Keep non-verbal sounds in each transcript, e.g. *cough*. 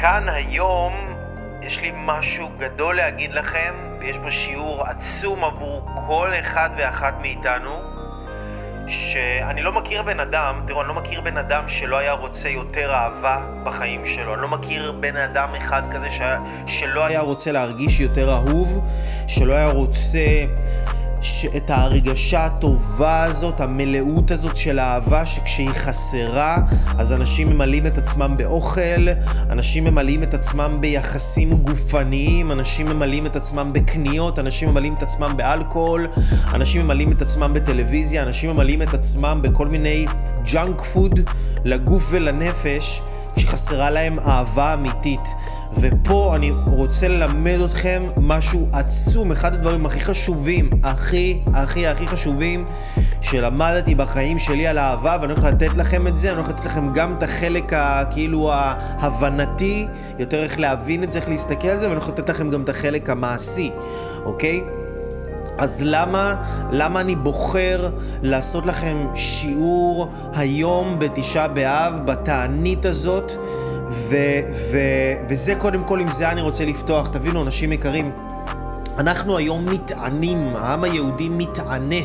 כאן היום יש לי משהו גדול להגיד לכם, ויש פה שיעור עצום עבור כל אחד ואחת מאיתנו, שאני לא מכיר בן אדם, תראו, אני לא מכיר בן אדם שלא היה רוצה יותר אהבה בחיים שלו. אני לא מכיר בן אדם אחד כזה ש... שלא היה רוצה להרגיש יותר אהוב, שלא היה רוצה... את ההרגשה הטובה הזאת, המלאות הזאת של אהבה, שכשהיא חסרה, אז אנשים ממלאים את עצמם באוכל, אנשים ממלאים את עצמם ביחסים גופניים, אנשים ממלאים את עצמם בקניות, אנשים ממלאים את עצמם באלכוהול, אנשים ממלאים את עצמם בטלוויזיה, אנשים ממלאים את עצמם בכל מיני junk food לגוף ולנפש, כשחסרה להם אהבה אמיתית. ופה אני רוצה ללמד אתכם משהו עצום, אחד הדברים הכי חשובים, הכי הכי הכי חשובים שלמדתי בחיים שלי על אהבה, ואני הולך לתת לכם את זה, אני הולך לתת לכם גם את החלק הכאילו ההבנתי, יותר איך להבין את זה, איך להסתכל על זה, ואני הולך לתת לכם גם את החלק המעשי, אוקיי? אז למה, למה אני בוחר לעשות לכם שיעור היום בתשעה באב, בתענית הזאת? ו, ו, וזה קודם כל, עם זה אני רוצה לפתוח. תבינו, אנשים יקרים, אנחנו היום מתענים, העם היהודי מתענה.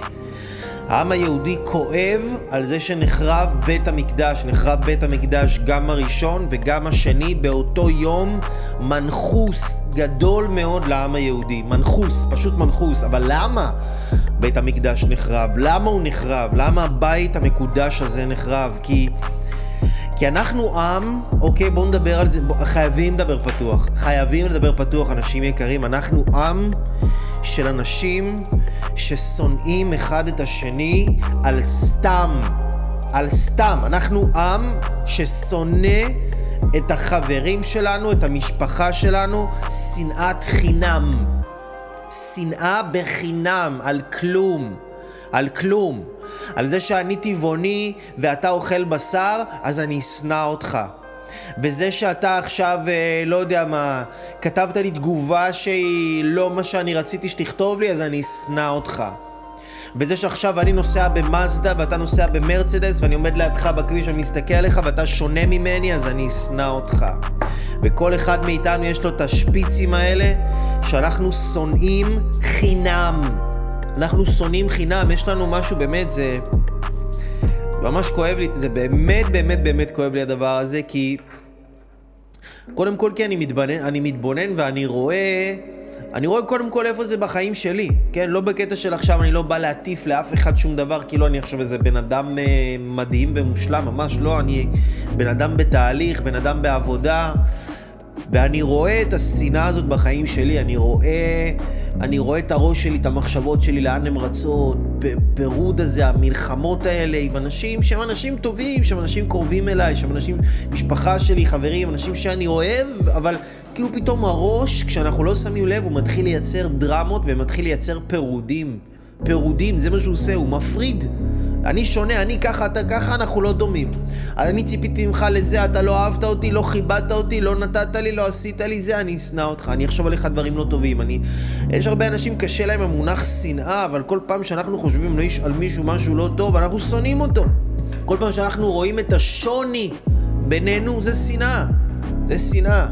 העם היהודי כואב על זה שנחרב בית המקדש, נחרב בית המקדש גם הראשון וגם השני באותו יום, מנחוס גדול מאוד לעם היהודי, מנחוס, פשוט מנחוס, אבל למה בית המקדש נחרב? למה הוא נחרב? למה הבית המקודש הזה נחרב? כי... כי אנחנו עם, אוקיי, בואו נדבר על זה, בוא, חייבים לדבר פתוח. חייבים לדבר פתוח, אנשים יקרים. אנחנו עם של אנשים ששונאים אחד את השני על סתם. על סתם. אנחנו עם ששונא את החברים שלנו, את המשפחה שלנו, שנאת חינם. שנאה בחינם, על כלום. על כלום. על זה שאני טבעוני ואתה אוכל בשר, אז אני אשנא אותך. וזה שאתה עכשיו, אה, לא יודע מה, כתבת לי תגובה שהיא לא מה שאני רציתי שתכתוב לי, אז אני אשנא אותך. וזה שעכשיו אני נוסע במאזדה ואתה נוסע במרצדס ואני עומד לידך בכביש ואני מסתכל עליך ואתה שונה ממני, אז אני אשנא אותך. וכל אחד מאיתנו יש לו את השפיצים האלה שאנחנו שונאים חינם. אנחנו שונאים חינם, יש לנו משהו באמת, זה ממש כואב לי, זה באמת באמת באמת כואב לי הדבר הזה, כי קודם כל כי אני מתבונן, אני מתבונן ואני רואה, אני רואה קודם כל איפה זה בחיים שלי, כן? לא בקטע של עכשיו אני לא בא להטיף לאף אחד שום דבר, כאילו אני עכשיו איזה בן אדם אה, מדהים ומושלם, ממש לא, אני בן אדם בתהליך, בן אדם בעבודה. ואני רואה את השנאה הזאת בחיים שלי, אני רואה, אני רואה את הראש שלי, את המחשבות שלי, לאן הן רצות, פירוד הזה, המלחמות האלה עם אנשים שהם אנשים טובים, שהם אנשים קרובים אליי, שהם אנשים, משפחה שלי, חברים, אנשים שאני אוהב, אבל כאילו פתאום הראש, כשאנחנו לא שמים לב, הוא מתחיל לייצר דרמות ומתחיל לייצר פירודים. פירודים, זה מה שהוא עושה, הוא מפריד. אני שונה, אני ככה, אתה ככה, אנחנו לא דומים. אני ציפיתי ממך לזה, אתה לא אהבת אותי, לא כיבדת אותי, לא נתת לי, לא עשית לי זה, אני אשנא אותך, אני אחשוב עליך דברים לא טובים. אני... יש הרבה אנשים, קשה להם המונח שנאה, אבל כל פעם שאנחנו חושבים על מישהו משהו לא טוב, אנחנו שונאים אותו. כל פעם שאנחנו רואים את השוני בינינו, זה שנאה. זה שנאה.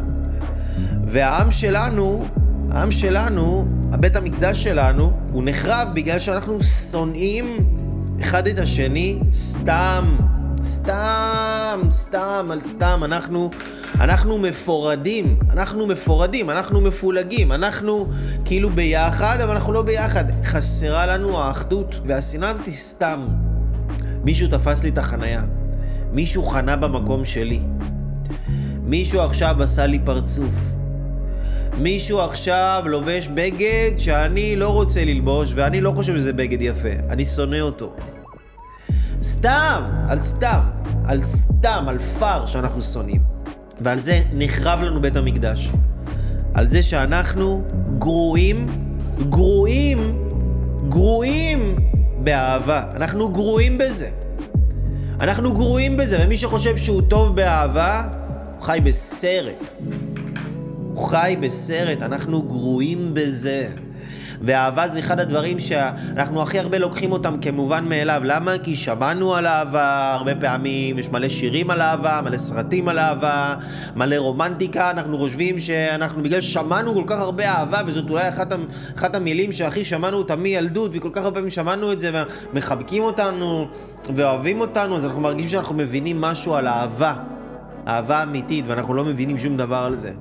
והעם שלנו, העם שלנו, הבית המקדש שלנו, הוא נחרב בגלל שאנחנו שונאים אחד את השני סתם, סתם, סתם על סתם. אנחנו, אנחנו מפורדים, אנחנו מפורדים, אנחנו מפולגים, אנחנו כאילו ביחד, אבל אנחנו לא ביחד. חסרה לנו האחדות, והשנאה הזאת היא סתם. מישהו תפס לי את החנייה, מישהו חנה במקום שלי, מישהו עכשיו עשה לי פרצוף. מישהו עכשיו לובש בגד שאני לא רוצה ללבוש, ואני לא חושב שזה בגד יפה. אני שונא אותו. סתם, על סתם, על סתם, על פר שאנחנו שונאים. ועל זה נחרב לנו בית המקדש. על זה שאנחנו גרועים, גרועים, גרועים באהבה. אנחנו גרועים בזה. אנחנו גרועים בזה, ומי שחושב שהוא טוב באהבה, חי בסרט. חי בסרט, אנחנו גרועים בזה. ואהבה זה אחד הדברים שאנחנו הכי הרבה לוקחים אותם כמובן מאליו. למה? כי שמענו על אהבה הרבה פעמים, יש מלא שירים על אהבה, מלא סרטים על אהבה, מלא רומנטיקה, אנחנו חושבים שאנחנו, בגלל ששמענו כל כך הרבה אהבה, וזאת אולי אחת, אחת המילים שהכי שמענו אותה מילדות, וכל כך הרבה פעמים שמענו את זה, ומחבקים אותנו, ואוהבים אותנו, אז אנחנו מרגישים שאנחנו מבינים משהו על אהבה. אהבה אמיתית, ואנחנו לא מבינים שום דבר על זה.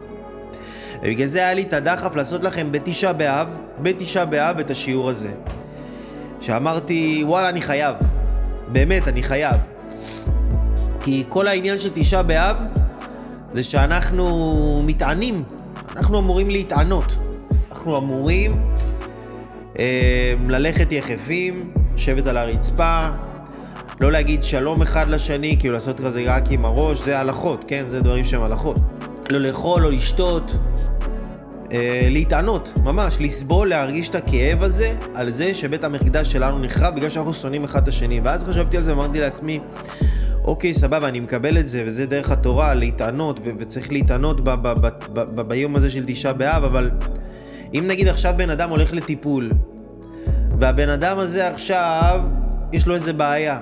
ובגלל זה היה לי את הדחף לעשות לכם בתשעה באב, בתשעה באב את השיעור הזה. שאמרתי, וואלה, אני חייב. באמת, אני חייב. כי כל העניין של תשעה באב זה שאנחנו מתענים. אנחנו אמורים להתענות. אנחנו אמורים אה, ללכת יחפים, לשבת על הרצפה, לא להגיד שלום אחד לשני, כאילו לעשות כזה רק עם הראש, זה הלכות, כן? זה דברים שהם הלכות. לא לאכול, לא לשתות, אה, להתענות, ממש, לסבול, להרגיש את הכאב הזה על זה שבית המקדש שלנו נחרב בגלל שאנחנו שונאים אחד את השני. ואז חשבתי על זה ואמרתי לעצמי, אוקיי, סבבה, אני מקבל את זה, וזה דרך התורה, להתענות, ו- וצריך להתענות ב- ב- ב- ב- ביום הזה של תשעה באב, אבל אם נגיד עכשיו בן אדם הולך לטיפול, והבן אדם הזה עכשיו, יש לו איזה בעיה,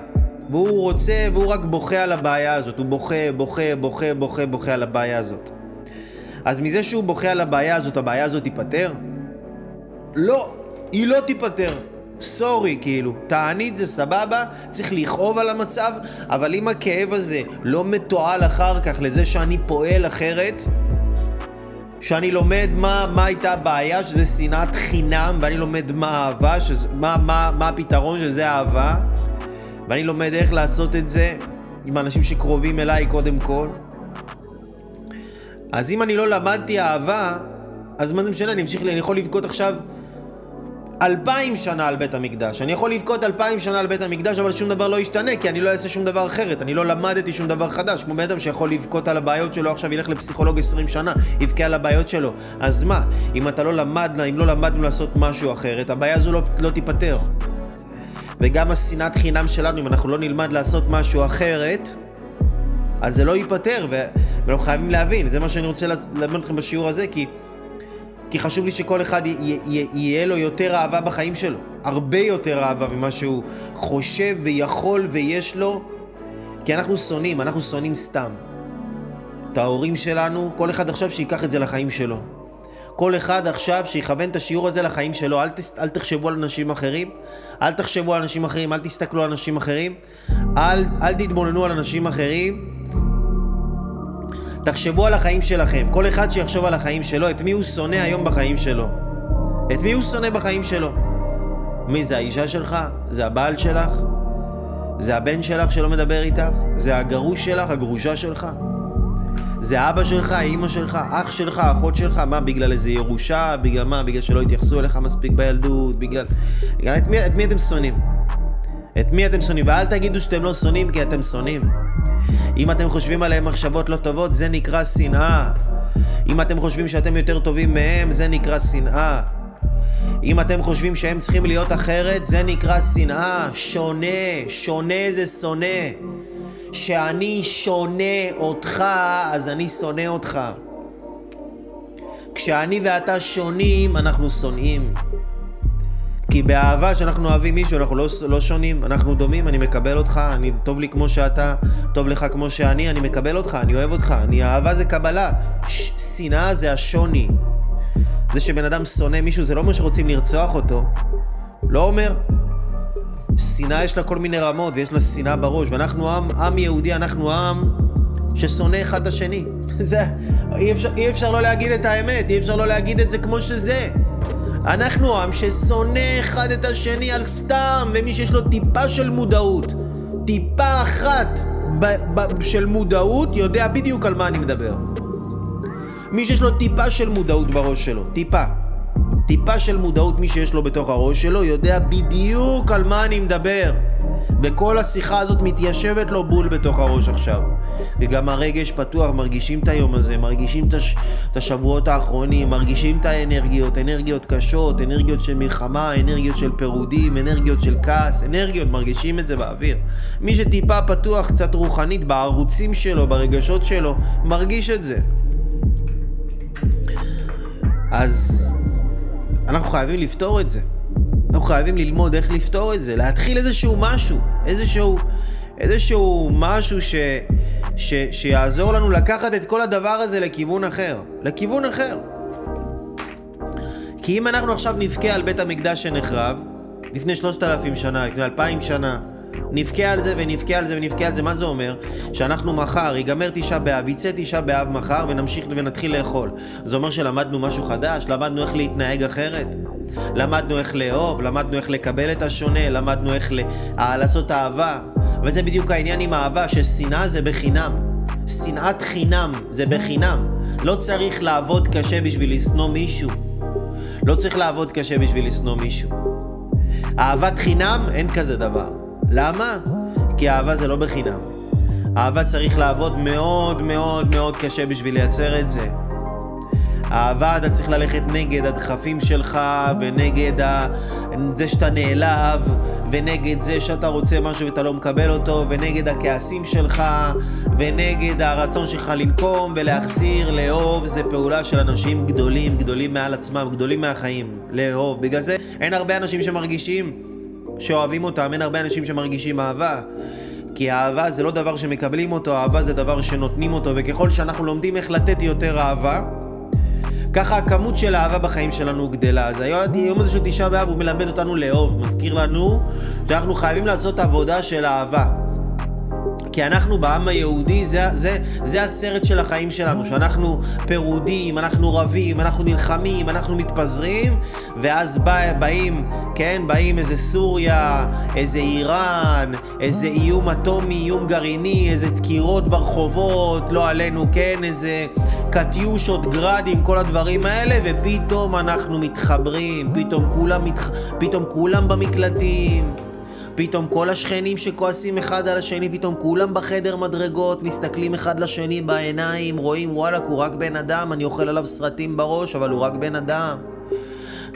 והוא רוצה, והוא רק בוכה על הבעיה הזאת, הוא בוכה, בוכה, בוכה, בוכה, בוכה על הבעיה הזאת. אז מזה שהוא בוכה על הבעיה הזאת, הבעיה הזאת תיפתר? לא, היא לא תיפתר. סורי, כאילו, תענית זה סבבה, צריך לכאוב על המצב, אבל אם הכאב הזה לא מתועל אחר כך לזה שאני פועל אחרת, שאני לומד מה, מה הייתה הבעיה, שזה שנאת חינם, ואני לומד מה אהבה, שזה, מה, מה, מה הפתרון שזה אהבה, ואני לומד איך לעשות את זה עם אנשים שקרובים אליי קודם כל. אז אם אני לא למדתי אהבה, אז מה זה משנה, אני אמשיך, אני יכול לבכות עכשיו אלפיים שנה על בית המקדש. אני יכול לבכות אלפיים שנה על בית המקדש, אבל שום דבר לא ישתנה, כי אני לא אעשה שום דבר אחרת. אני לא למדתי שום דבר חדש. כמו בן אדם שיכול לבכות על הבעיות שלו, עכשיו ילך לפסיכולוג עשרים שנה, יבכה על הבעיות שלו. אז מה, אם אתה לא למד, אם לא למדנו לעשות משהו אחרת, הבעיה הזו לא, לא תיפתר. וגם השנאת חינם שלנו, אם אנחנו לא נלמד לעשות משהו אחרת, אז זה לא ייפתר, ואנחנו חייבים להבין, זה מה שאני רוצה ללמד אתכם בשיעור הזה, כי, כי חשוב לי שכל אחד יהיה לו יותר אהבה בחיים שלו, הרבה יותר אהבה ממה שהוא חושב ויכול ויש לו, כי אנחנו שונאים, אנחנו שונאים סתם. את ההורים שלנו, כל אחד עכשיו שייקח את זה לחיים שלו. כל אחד עכשיו שיכוון את השיעור הזה לחיים שלו, אל, תס, אל תחשבו על אנשים אחרים, אל תחשבו על אנשים אחרים, אל תסתכלו על אנשים אחרים, אל, אל תתבוננו על אנשים אחרים, תחשבו על החיים שלכם. כל אחד שיחשוב על החיים שלו, את מי הוא שונא היום בחיים שלו. את מי הוא שונא בחיים שלו. מי זה האישה שלך? זה הבעל שלך? זה הבן שלך שלא מדבר איתך? זה הגרוש שלך? הגרושה שלך? זה אבא שלך, אימא שלך, אח שלך, אחות שלך? מה, בגלל איזה ירושה? בגלל מה? בגלל שלא התייחסו אליך מספיק בילדות? בגלל... בגלל... את, מי, את מי אתם שונאים? את מי אתם שונאים? ואל תגידו שאתם לא שונאים כי אתם שונאים. אם אתם חושבים עליהם מחשבות לא טובות, זה נקרא שנאה. אם אתם חושבים שאתם יותר טובים מהם, זה נקרא שנאה. אם אתם חושבים שהם צריכים להיות אחרת, זה נקרא שנאה. שונה, שונה זה שונא. שאני שונה אותך, אז אני שונא אותך. כשאני ואתה שונים, אנחנו שונאים. כי באהבה שאנחנו אוהבים מישהו אנחנו לא, לא שונים, אנחנו דומים, אני מקבל אותך, אני טוב לי כמו שאתה, טוב לך כמו שאני, אני מקבל אותך, אני אוהב אותך, אני, אהבה זה קבלה, שנאה זה השוני. זה שבן אדם שונא מישהו זה לא אומר שרוצים לרצוח אותו, לא אומר. שנאה יש לה כל מיני רמות ויש לה שנאה בראש, ואנחנו עם, עם יהודי, אנחנו עם ששונא אחד את השני. *laughs* זה, אי אפשר, אי אפשר לא להגיד את האמת, אי אפשר לא להגיד את זה כמו שזה. אנחנו עם ששונא אחד את השני על סתם, ומי שיש לו טיפה של מודעות, טיפה אחת ב- ב- של מודעות, יודע בדיוק על מה אני מדבר. מי שיש לו טיפה של מודעות בראש שלו, טיפה. טיפה של מודעות מי שיש לו בתוך הראש שלו, יודע בדיוק על מה אני מדבר. וכל השיחה הזאת מתיישבת לו בול בתוך הראש עכשיו. וגם הרגש פתוח, מרגישים את היום הזה, מרגישים את, הש... את השבועות האחרונים, מרגישים את האנרגיות, אנרגיות קשות, אנרגיות של מלחמה, אנרגיות של פירודים, אנרגיות של כעס, אנרגיות, מרגישים את זה באוויר. מי שטיפה פתוח קצת רוחנית בערוצים שלו, ברגשות שלו, מרגיש את זה. אז אנחנו חייבים לפתור את זה. אנחנו חייבים ללמוד איך לפתור את זה, להתחיל איזשהו משהו, איזשהו, איזשהו משהו ש, ש, שיעזור לנו לקחת את כל הדבר הזה לכיוון אחר, לכיוון אחר. כי אם אנחנו עכשיו נבכה על בית המקדש שנחרב, לפני שלושת אלפים שנה, לפני אלפיים שנה, נבכה על זה ונבכה על זה ונבכה על זה, מה זה אומר? שאנחנו מחר, ייגמר תשעה באב, יצא תשעה באב מחר ונמשיך ונתחיל לאכול. זה אומר שלמדנו משהו חדש? למדנו איך להתנהג אחרת? למדנו איך לאהוב, למדנו איך לקבל את השונה, למדנו איך ל... לעשות אהבה. וזה בדיוק העניין עם אהבה, ששנאה זה בחינם. שנאת חינם זה בחינם. לא צריך לעבוד קשה בשביל לשנוא מישהו. לא צריך לעבוד קשה בשביל לשנוא מישהו. אהבת חינם, אין כזה דבר. למה? כי אהבה זה לא בחינם. אהבה צריך לעבוד מאוד מאוד מאוד קשה בשביל לייצר את זה. אהבה אתה צריך ללכת נגד הדחפים שלך ונגד ה... זה שאתה נעלב ונגד זה שאתה רוצה משהו ואתה לא מקבל אותו ונגד הכעסים שלך ונגד הרצון שלך לנקום ולהחזיר, לאהוב זה פעולה של אנשים גדולים, גדולים מעל עצמם, גדולים מהחיים, לאהוב. בגלל זה אין הרבה אנשים שמרגישים שאוהבים אותם, אין הרבה אנשים שמרגישים אהבה. כי אהבה זה לא דבר שמקבלים אותו, אהבה זה דבר שנותנים אותו, וככל שאנחנו לומדים איך לתת יותר אהבה, ככה הכמות של האהבה בחיים שלנו גדלה. אז היום הזה של תשעה באב הוא מלמד אותנו לאהוב, מזכיר לנו שאנחנו חייבים לעשות עבודה של אהבה. כי אנחנו בעם היהודי, זה, זה, זה הסרט של החיים שלנו, שאנחנו פירודים, אנחנו רבים, אנחנו נלחמים, אנחנו מתפזרים, ואז בא, באים, כן, באים איזה סוריה, איזה איראן, איזה איום אטומי, איום גרעיני, איזה דקירות ברחובות, לא עלינו, כן, איזה קטיושות, גראדים, כל הדברים האלה, ופתאום אנחנו מתחברים, פתאום כולם, מתח... פתאום כולם במקלטים. פתאום כל השכנים שכועסים אחד על השני, פתאום כולם בחדר מדרגות, מסתכלים אחד לשני בעיניים, רואים וואלכ, הוא רק בן אדם, אני אוכל עליו סרטים בראש, אבל הוא רק בן אדם.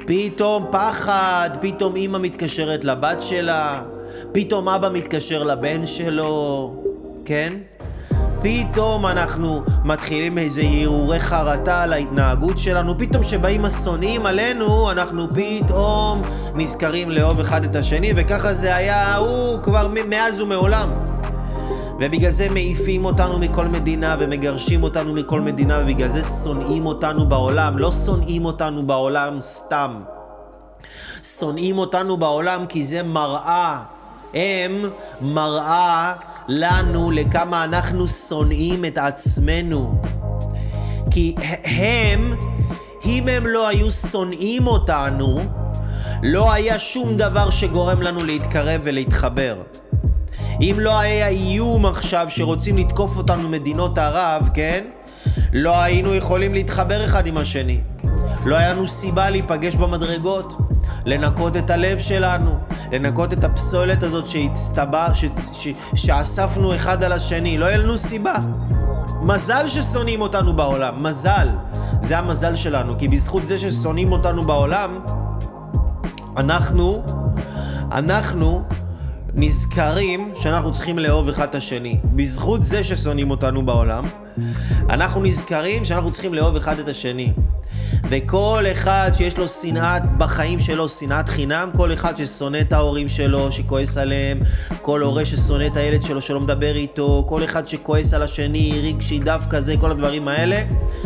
פתאום פחד, פתאום אימא מתקשרת לבת שלה, פתאום אבא מתקשר לבן שלו, כן? פתאום אנחנו מתחילים איזה הרהורי חרטה על ההתנהגות שלנו, פתאום שבאים השונאים עלינו, אנחנו פתאום נזכרים לאהוב אחד את השני, וככה זה היה, הוא כבר מאז ומעולם. ובגלל זה מעיפים אותנו מכל מדינה ומגרשים אותנו מכל מדינה ובגלל זה שונאים אותנו בעולם. לא שונאים אותנו בעולם סתם. שונאים אותנו בעולם כי זה מראה. הם מראה לנו לכמה אנחנו שונאים את עצמנו. כי הם, אם הם לא היו שונאים אותנו, לא היה שום דבר שגורם לנו להתקרב ולהתחבר. אם לא היה איום עכשיו שרוצים לתקוף אותנו מדינות ערב, כן? לא היינו יכולים להתחבר אחד עם השני. לא היה לנו סיבה להיפגש במדרגות. לנקות את הלב שלנו, לנקות את הפסולת הזאת שהצטבר, ש, ש, שאספנו אחד על השני, לא היה לנו סיבה. מזל ששונאים אותנו בעולם, מזל. זה המזל שלנו, כי בזכות זה ששונאים אותנו בעולם, אנחנו, אנחנו נזכרים שאנחנו צריכים לאהוב אחד את השני. בזכות זה ששונאים אותנו בעולם, אנחנו נזכרים שאנחנו צריכים לאהוב אחד את השני. וכל אחד שיש לו שנאה בחיים שלו, שנאת חינם, כל אחד ששונא את ההורים שלו, שכועס עליהם, כל הורה ששונא את הילד שלו שלא מדבר איתו, כל אחד שכועס על השני, רגשי דווקא זה, כל הדברים האלה,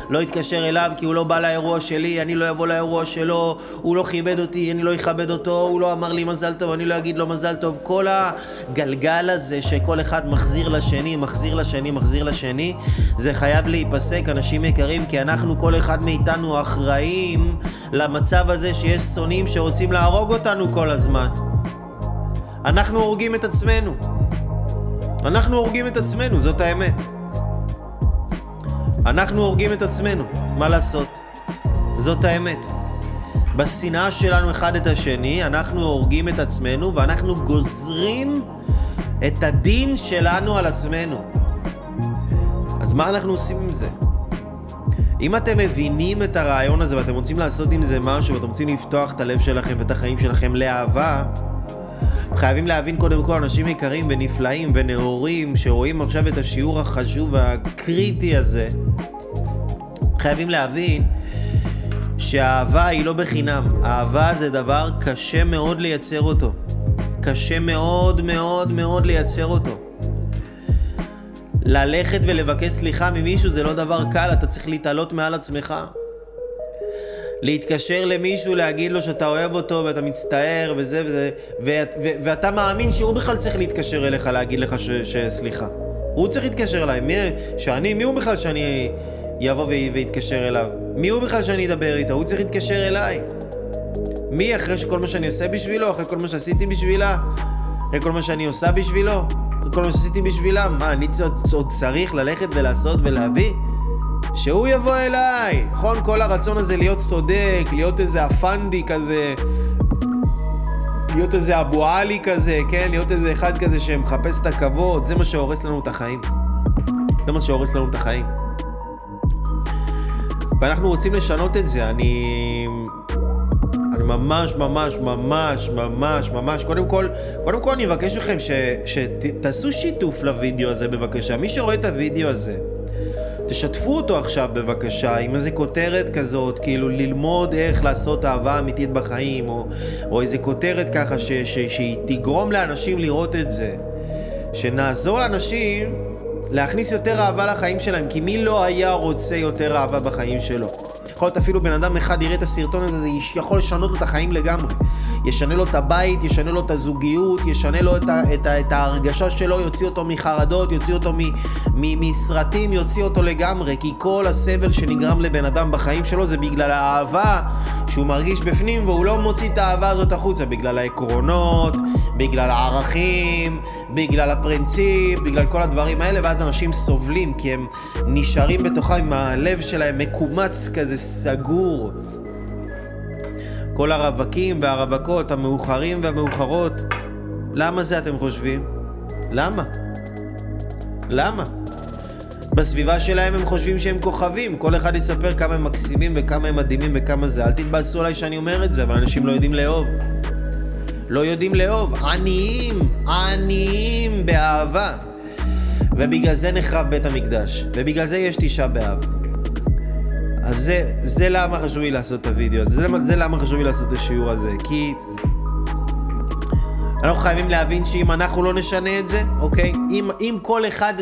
לא יתקשר אליו כי הוא לא בא לאירוע שלי, אני לא אבוא לאירוע שלו, הוא לא כיבד אותי, אני לא אכבד אותו, הוא לא אמר לי מזל טוב, אני לא אגיד לו מזל טוב. כל הגלגל הזה שכל אחד מחזיר לשני, מחזיר לשני, מחזיר לשני, זה חייב להיפסק, אנשים יקרים, כי אנחנו, כל אחד מאיתנו אחראים למצב הזה שיש שונאים שרוצים להרוג אותנו כל הזמן. אנחנו הורגים את עצמנו. אנחנו הורגים את עצמנו, זאת האמת. אנחנו הורגים את עצמנו, מה לעשות? זאת האמת. בשנאה שלנו אחד את השני, אנחנו הורגים את עצמנו ואנחנו גוזרים את הדין שלנו על עצמנו. אז מה אנחנו עושים עם זה? אם אתם מבינים את הרעיון הזה ואתם רוצים לעשות עם זה משהו ואתם רוצים לפתוח את הלב שלכם ואת החיים שלכם לאהבה, חייבים להבין קודם כל אנשים יקרים ונפלאים ונאורים שרואים עכשיו את השיעור החשוב והקריטי הזה. חייבים להבין שהאהבה היא לא בחינם. אהבה זה דבר קשה מאוד לייצר אותו. קשה מאוד מאוד מאוד לייצר אותו. ללכת ולבקש סליחה ממישהו זה לא דבר קל, אתה צריך להתעלות מעל עצמך. להתקשר למישהו, להגיד לו שאתה אוהב אותו ואתה מצטער וזה וזה, ואת, ו, ואתה מאמין שהוא בכלל צריך להתקשר אליך להגיד לך ש, שסליחה. הוא צריך להתקשר אליי. מי, שאני, מי הוא בכלל שאני יבוא ויתקשר אליו? מי הוא בכלל שאני אדבר איתו? הוא צריך להתקשר אליי. מי אחרי שכל מה שאני עושה בשבילו? אחרי כל מה שעשיתי בשבילה? אחרי כל מה שאני עושה בשבילו? כל מה שעשיתי בשבילה? מה, אני עוד צריך ללכת ולעשות ולהביא? שהוא יבוא אליי. נכון? כל הרצון הזה להיות צודק, להיות איזה אפנדי כזה, להיות איזה אבו עלי כזה, כן? להיות איזה אחד כזה שמחפש את הכבוד, זה מה שהורס לנו את החיים. זה מה שהורס לנו את החיים. ואנחנו רוצים לשנות את זה. אני... אני ממש ממש ממש ממש ממש קודם כל קודם כל אני מבקש מכם שתעשו שיתוף לוידאו הזה בבקשה מי שרואה את הוידאו הזה תשתפו אותו עכשיו בבקשה עם איזה כותרת כזאת, כאילו ללמוד איך לעשות אהבה אמיתית בחיים, או, או איזה כותרת ככה ש, ש, שהיא תגרום לאנשים לראות את זה. שנעזור לאנשים להכניס יותר אהבה לחיים שלהם, כי מי לא היה רוצה יותר אהבה בחיים שלו? יכול להיות אפילו בן אדם אחד יראה את הסרטון הזה, זה יכול לשנות לו את החיים לגמרי. ישנה לו את הבית, ישנה לו את הזוגיות, ישנה לו את, ה, את, ה, את ההרגשה שלו, יוציא אותו מחרדות, יוציא אותו מ, מ, מסרטים, יוציא אותו לגמרי, כי כל הסבל שנגרם לבן אדם בחיים שלו זה בגלל האהבה שהוא מרגיש בפנים והוא לא מוציא את האהבה הזאת החוצה, בגלל העקרונות, בגלל הערכים, בגלל הפרינציפ, בגלל כל הדברים האלה, ואז אנשים סובלים כי הם נשארים בתוכם עם הלב שלהם מקומץ כזה סגור. כל הרווקים והרווקות, המאוחרים והמאוחרות. למה זה אתם חושבים? למה? למה? בסביבה שלהם הם חושבים שהם כוכבים, כל אחד יספר כמה הם מקסימים וכמה הם מדהימים וכמה זה. אל תתבאסו עליי שאני אומר את זה, אבל אנשים לא יודעים לאהוב. לא יודעים לאהוב. עניים, עניים באהבה. ובגלל זה נחרב בית המקדש, ובגלל זה יש תשעה באב. אז זה, זה למה חשוב לי לעשות את הוידאו הזה, זה, זה למה חשוב לי לעשות את השיעור הזה, כי אנחנו חייבים להבין שאם אנחנו לא נשנה את זה, אוקיי? אם, אם כל אחד,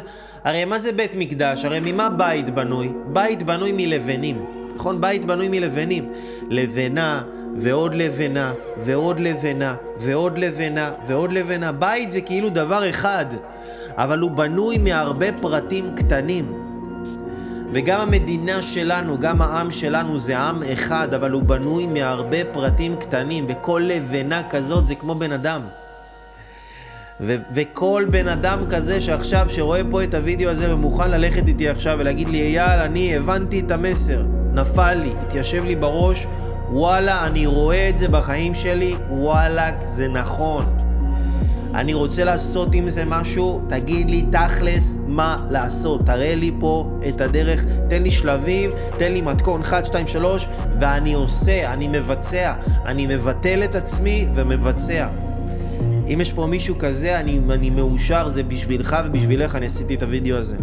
הרי מה זה בית מקדש? הרי ממה בית בנוי? בית בנוי מלבנים, נכון? בית בנוי מלבנים. לבנה ועוד לבנה ועוד לבנה ועוד לבנה ועוד לבנה. בית זה כאילו דבר אחד, אבל הוא בנוי מהרבה פרטים קטנים. וגם המדינה שלנו, גם העם שלנו זה עם אחד, אבל הוא בנוי מהרבה פרטים קטנים, וכל לבנה כזאת זה כמו בן אדם. ו- וכל בן אדם כזה שעכשיו, שרואה פה את הוידאו הזה ומוכן ללכת איתי עכשיו ולהגיד לי, אייל, אני הבנתי את המסר, נפל לי, התיישב לי בראש, וואלה, אני רואה את זה בחיים שלי, וואלה, זה נכון. אני רוצה לעשות עם זה משהו, תגיד לי תכלס מה לעשות. תראה לי פה את הדרך, תן לי שלבים, תן לי מתכון 1, 2, 3, ואני עושה, אני מבצע. אני מבטל את עצמי ומבצע. אם יש פה מישהו כזה, אני, אני מאושר, זה בשבילך ובשבילך אני עשיתי את הוידאו הזה.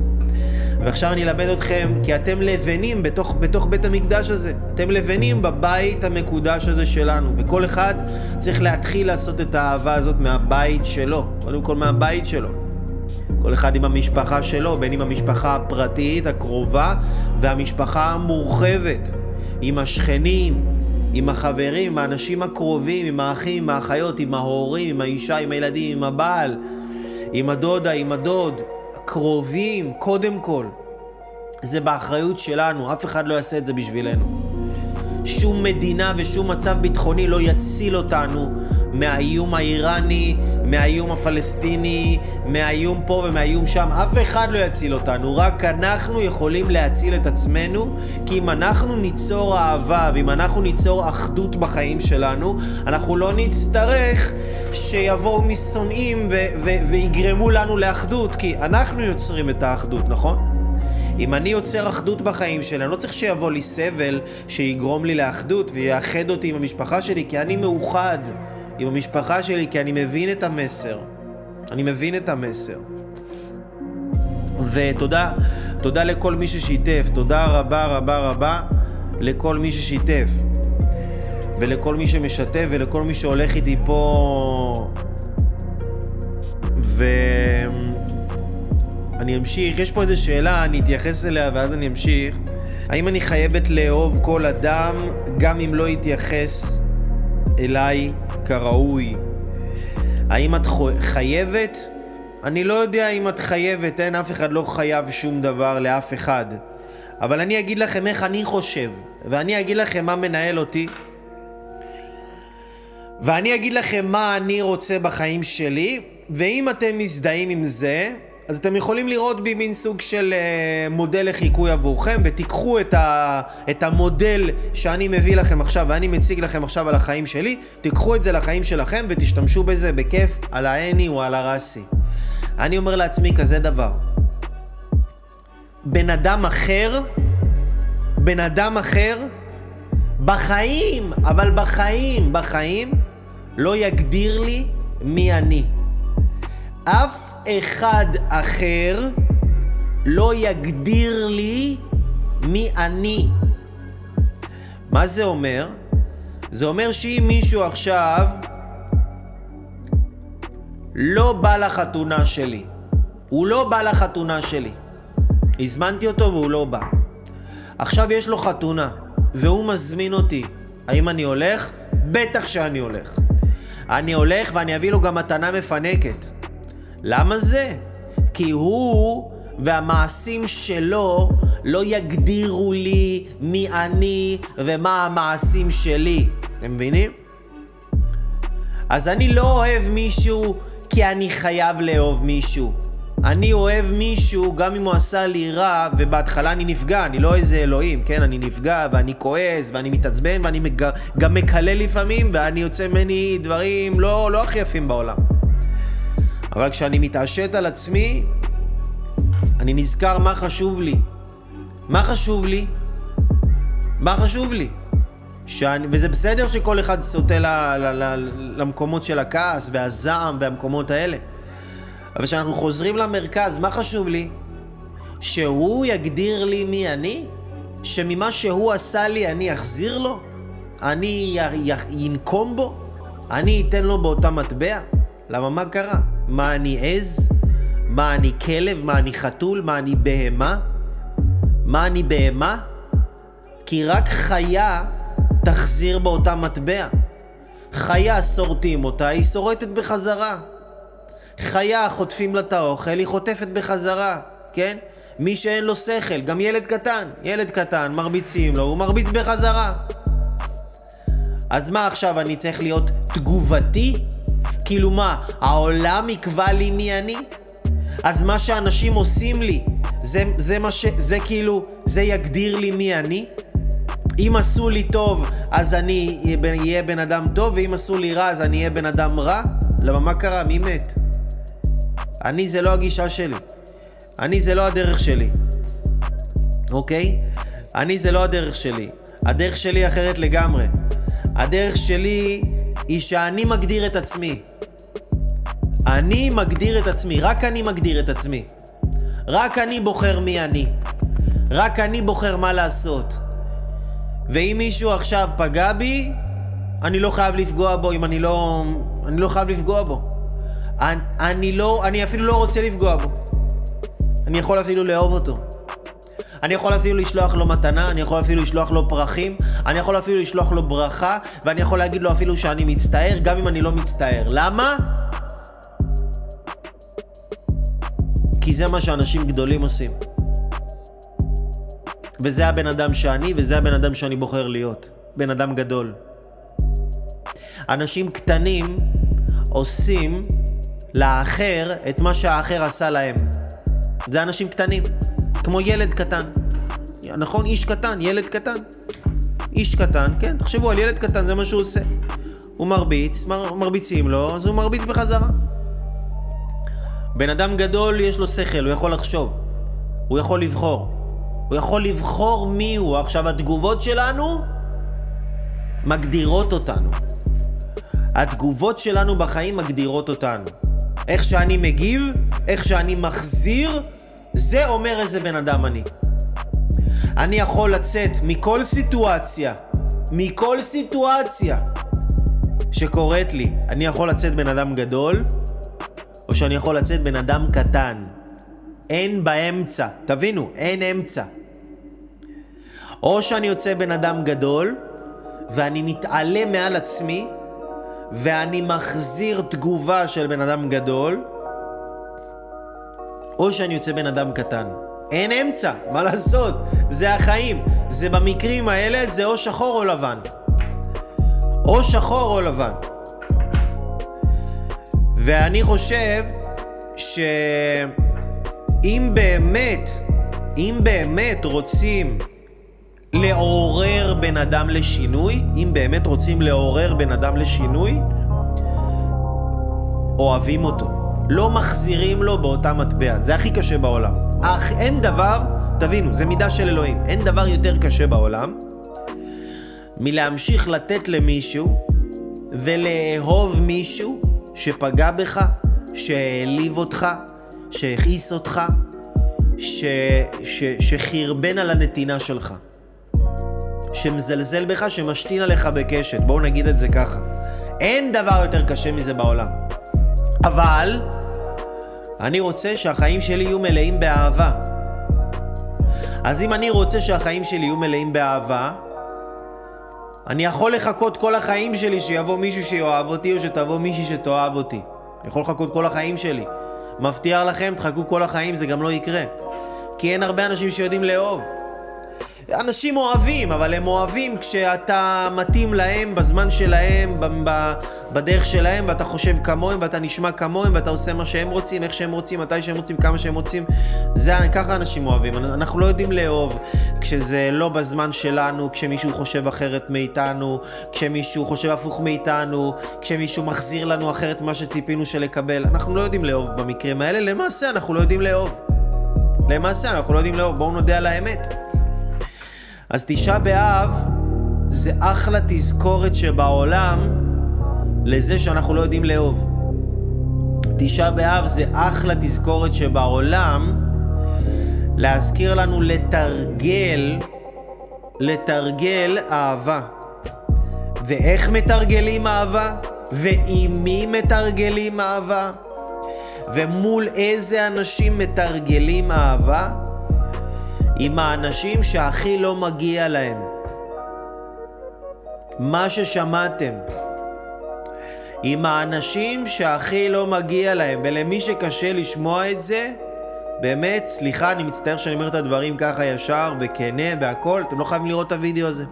ועכשיו אני אלמד אתכם, כי אתם לבנים בתוך, בתוך בית המקדש הזה. אתם לבנים בבית המקודש הזה שלנו, וכל אחד צריך להתחיל לעשות את האהבה הזאת מהבית שלו. קודם כל מהבית שלו. כל אחד עם המשפחה שלו, בין עם המשפחה הפרטית, הקרובה, והמשפחה המורחבת. עם השכנים, עם החברים, עם האנשים הקרובים, עם האחים, עם האחיות, עם ההורים, עם האישה, עם הילדים, עם הבעל, עם הדודה, עם הדוד. קרובים, קודם כל. זה באחריות שלנו, אף אחד לא יעשה את זה בשבילנו. שום מדינה ושום מצב ביטחוני לא יציל אותנו מהאיום האיראני, מהאיום הפלסטיני, מהאיום פה ומהאיום שם. אף אחד לא יציל אותנו, רק אנחנו יכולים להציל את עצמנו, כי אם אנחנו ניצור אהבה ואם אנחנו ניצור אחדות בחיים שלנו, אנחנו לא נצטרך שיבואו משונאים ויגרמו לנו לאחדות, כי אנחנו יוצרים את האחדות, נכון? אם אני יוצר אחדות בחיים שלי, אני לא צריך שיבוא לי סבל שיגרום לי לאחדות ויאחד אותי עם המשפחה שלי, כי אני מאוחד עם המשפחה שלי, כי אני מבין את המסר. אני מבין את המסר. ותודה, תודה לכל מי ששיתף, תודה רבה רבה רבה. לכל מי ששיתף, ולכל מי שמשתף, ולכל מי שהולך איתי פה... ואני אמשיך, יש פה איזו שאלה, אני אתייחס אליה ואז אני אמשיך. האם אני חייבת לאהוב כל אדם, גם אם לא יתייחס אליי כראוי? האם את חייבת? אני לא יודע אם את חייבת, אין אף אחד לא חייב שום דבר לאף אחד. אבל אני אגיד לכם איך אני חושב, ואני אגיד לכם מה מנהל אותי, ואני אגיד לכם מה אני רוצה בחיים שלי, ואם אתם מזדהים עם זה, אז אתם יכולים לראות בי מין סוג של uh, מודל לחיקוי עבורכם, ותיקחו את, ה, את המודל שאני מביא לכם עכשיו ואני מציג לכם עכשיו על החיים שלי, תיקחו את זה לחיים שלכם ותשתמשו בזה בכיף על העני או על הרסי. אני אומר לעצמי כזה דבר, בן אדם אחר, בן אדם אחר, בחיים, אבל בחיים, בחיים, לא יגדיר לי מי אני. אף אחד אחר לא יגדיר לי מי אני. מה זה אומר? זה אומר שאם מישהו עכשיו לא בא לחתונה שלי, הוא לא בא לחתונה שלי, הזמנתי אותו והוא לא בא. עכשיו יש לו חתונה, והוא מזמין אותי. האם אני הולך? בטח שאני הולך. אני הולך ואני אביא לו גם מתנה מפנקת. למה זה? כי הוא והמעשים שלו לא יגדירו לי מי אני ומה המעשים שלי. אתם מבינים? אז אני לא אוהב מישהו כי אני חייב לאהוב מישהו. אני אוהב מישהו גם אם הוא עשה לי רע ובהתחלה אני נפגע, אני לא איזה אלוהים, כן? אני נפגע ואני כועס ואני מתעצבן ואני מג... גם מקלל לפעמים ואני יוצא ממני דברים לא, לא הכי יפים בעולם. אבל כשאני מתעשת על עצמי, אני נזכר מה חשוב לי. מה חשוב לי? מה חשוב לי? שאני, וזה בסדר שכל אחד סוטה ל, ל, ל, למקומות של הכעס והזעם והמקומות האלה. אבל כשאנחנו חוזרים למרכז, מה חשוב לי? שהוא יגדיר לי מי אני? שממה שהוא עשה לי אני אחזיר לו? אני ינקום בו? אני אתן לו באותה מטבע? למה מה קרה? מה אני עז? מה אני כלב? מה אני חתול? מה אני בהמה? מה אני בהמה? כי רק חיה תחזיר באותה מטבע. חיה שורטים אותה, היא שורטת בחזרה. חיה חוטפים לה את האוכל, היא חוטפת בחזרה, כן? מי שאין לו שכל, גם ילד קטן, ילד קטן, מרביצים לו, הוא מרביץ בחזרה. אז מה עכשיו, אני צריך להיות תגובתי? כאילו מה, העולם יקבע לי מי אני? אז מה שאנשים עושים לי, זה, זה מה ש... זה כאילו, זה יגדיר לי מי אני? אם עשו לי טוב, אז אני אהיה בן אדם טוב, ואם עשו לי רע, אז אני אהיה בן אדם רע? למה מה קרה? מי מת? אני זה לא הגישה שלי. אני זה לא הדרך שלי. אוקיי? אני זה לא הדרך שלי. הדרך שלי אחרת לגמרי. הדרך שלי היא שאני מגדיר את עצמי. אני מגדיר את עצמי, רק אני מגדיר את עצמי. רק אני בוחר מי אני. רק אני בוחר מה לעשות. ואם מישהו עכשיו פגע בי, אני לא חייב לפגוע בו אם אני לא... אני לא חייב לפגוע בו. אני, אני לא... אני אפילו לא רוצה לפגוע בו. אני יכול אפילו לאהוב אותו. אני יכול אפילו לשלוח לו מתנה, אני יכול אפילו לשלוח לו פרחים, אני יכול אפילו לשלוח לו ברכה, ואני יכול להגיד לו אפילו שאני מצטער, גם אם אני לא מצטער. למה? כי זה מה שאנשים גדולים עושים. וזה הבן אדם שאני, וזה הבן אדם שאני בוחר להיות. בן אדם גדול. אנשים קטנים עושים לאחר את מה שהאחר עשה להם. זה אנשים קטנים, כמו ילד קטן. נכון? איש קטן, ילד קטן. איש קטן, כן, תחשבו על ילד קטן, זה מה שהוא עושה. הוא מרביץ, מר, מרביצים לו, אז הוא מרביץ בחזרה. בן אדם גדול יש לו שכל, הוא יכול לחשוב. הוא יכול לבחור. הוא יכול לבחור מי הוא. עכשיו, התגובות שלנו מגדירות אותנו. התגובות שלנו בחיים מגדירות אותנו. איך שאני מגיב, איך שאני מחזיר, זה אומר איזה בן אדם אני. אני יכול לצאת מכל סיטואציה, מכל סיטואציה שקורית לי, אני יכול לצאת בן אדם גדול, או שאני יכול לצאת בן אדם קטן. אין באמצע, תבינו, אין אמצע. או שאני יוצא בן אדם גדול, ואני מתעלה מעל עצמי, ואני מחזיר תגובה של בן אדם גדול, או שאני יוצא בן אדם קטן. אין אמצע, מה לעשות? זה החיים. זה במקרים האלה, זה או שחור או לבן. או שחור או לבן. ואני חושב שאם באמת, אם באמת רוצים לעורר בן אדם לשינוי, אם באמת רוצים לעורר בן אדם לשינוי, אוהבים אותו. לא מחזירים לו באותה מטבע. זה הכי קשה בעולם. אך אין דבר, תבינו, זה מידה של אלוהים, אין דבר יותר קשה בעולם מלהמשיך לתת למישהו ולאהוב מישהו שפגע בך, שהעליב אותך, שהכעיס אותך, ש, ש, שחרבן על הנתינה שלך. שמזלזל בך, שמשתין עליך בקשת. בואו נגיד את זה ככה. אין דבר יותר קשה מזה בעולם. אבל אני רוצה שהחיים שלי יהיו מלאים באהבה. אז אם אני רוצה שהחיים שלי יהיו מלאים באהבה, אני יכול לחכות כל החיים שלי שיבוא מישהו שיאהב אותי או שתבוא מישהי שתאהב אותי. אני יכול לחכות כל החיים שלי. מבטיח לכם, תחכו כל החיים, זה גם לא יקרה. כי אין הרבה אנשים שיודעים לאהוב. אנשים אוהבים, אבל הם אוהבים כשאתה מתאים להם בזמן שלהם, בדרך שלהם, ואתה חושב כמוהם, ואתה נשמע כמוהם, ואתה עושה מה שהם רוצים, איך שהם רוצים, מתי שהם רוצים, כמה שהם רוצים. זה, ככה אנשים אוהבים. אנחנו לא יודעים לאהוב כשזה לא בזמן שלנו, כשמישהו חושב אחרת מאיתנו, כשמישהו חושב הפוך מאיתנו, כשמישהו מחזיר לנו אחרת ממה שציפינו שלקבל. אנחנו לא יודעים לאהוב במקרים האלה, למעשה אנחנו לא יודעים לאהוב. למעשה אנחנו לא יודעים לאהוב, בואו נודה על האמת. אז תשעה באב זה אחלה תזכורת שבעולם לזה שאנחנו לא יודעים לאהוב. תשעה באב זה אחלה תזכורת שבעולם להזכיר לנו לתרגל, לתרגל אהבה. ואיך מתרגלים אהבה? ועם מי מתרגלים אהבה? ומול איזה אנשים מתרגלים אהבה? עם האנשים שהכי לא מגיע להם. מה ששמעתם. עם האנשים שהכי לא מגיע להם, ולמי שקשה לשמוע את זה, באמת, סליחה, אני מצטער שאני אומר את הדברים ככה ישר וכנה והכל, אתם לא חייבים לראות את הוידאו הזה.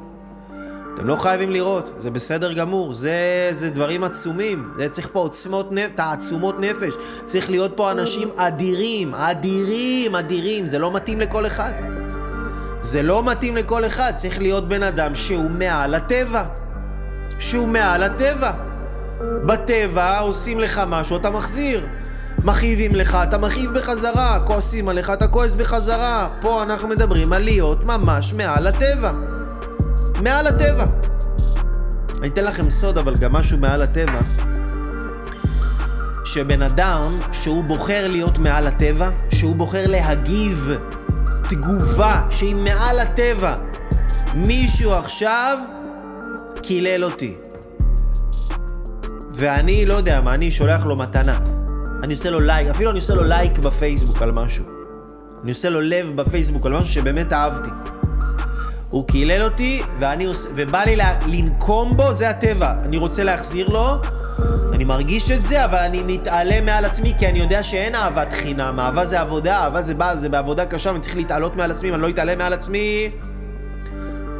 אתם לא חייבים לראות, זה בסדר גמור, זה, זה דברים עצומים, זה צריך פה עוצמות נפש, תעצומות נפש, צריך להיות פה אנשים אדירים, אדירים, אדירים, זה לא מתאים לכל אחד. זה לא מתאים לכל אחד, צריך להיות בן אדם שהוא מעל הטבע. שהוא מעל הטבע. בטבע עושים לך משהו, אתה מחזיר. מכאיבים לך, אתה מכאיב בחזרה. כועסים עליך, אתה כועס בחזרה. פה אנחנו מדברים על להיות ממש מעל הטבע. מעל הטבע. אני אתן לכם סוד, אבל גם משהו מעל הטבע. שבן אדם שהוא בוחר להיות מעל הטבע, שהוא בוחר להגיב תגובה שהיא מעל הטבע. מישהו עכשיו קילל אותי. ואני לא יודע מה, אני שולח לו מתנה. אני עושה לו לייק, אפילו אני עושה לו לייק בפייסבוק על משהו. אני עושה לו לב בפייסבוק על משהו שבאמת אהבתי. הוא קילל אותי, ואני עוש... ובא לי. לנקום בו, זה הטבע. אני רוצה להחזיר לו, אני מרגיש את זה, אבל אני מתעלה מעל עצמי, כי אני יודע שאין אהבת חינם. אהבה זה עבודה, אהבה זה בא, זה בעבודה קשה, אני צריך להתעלות מעל עצמי, אם אני לא אתעלה מעל עצמי...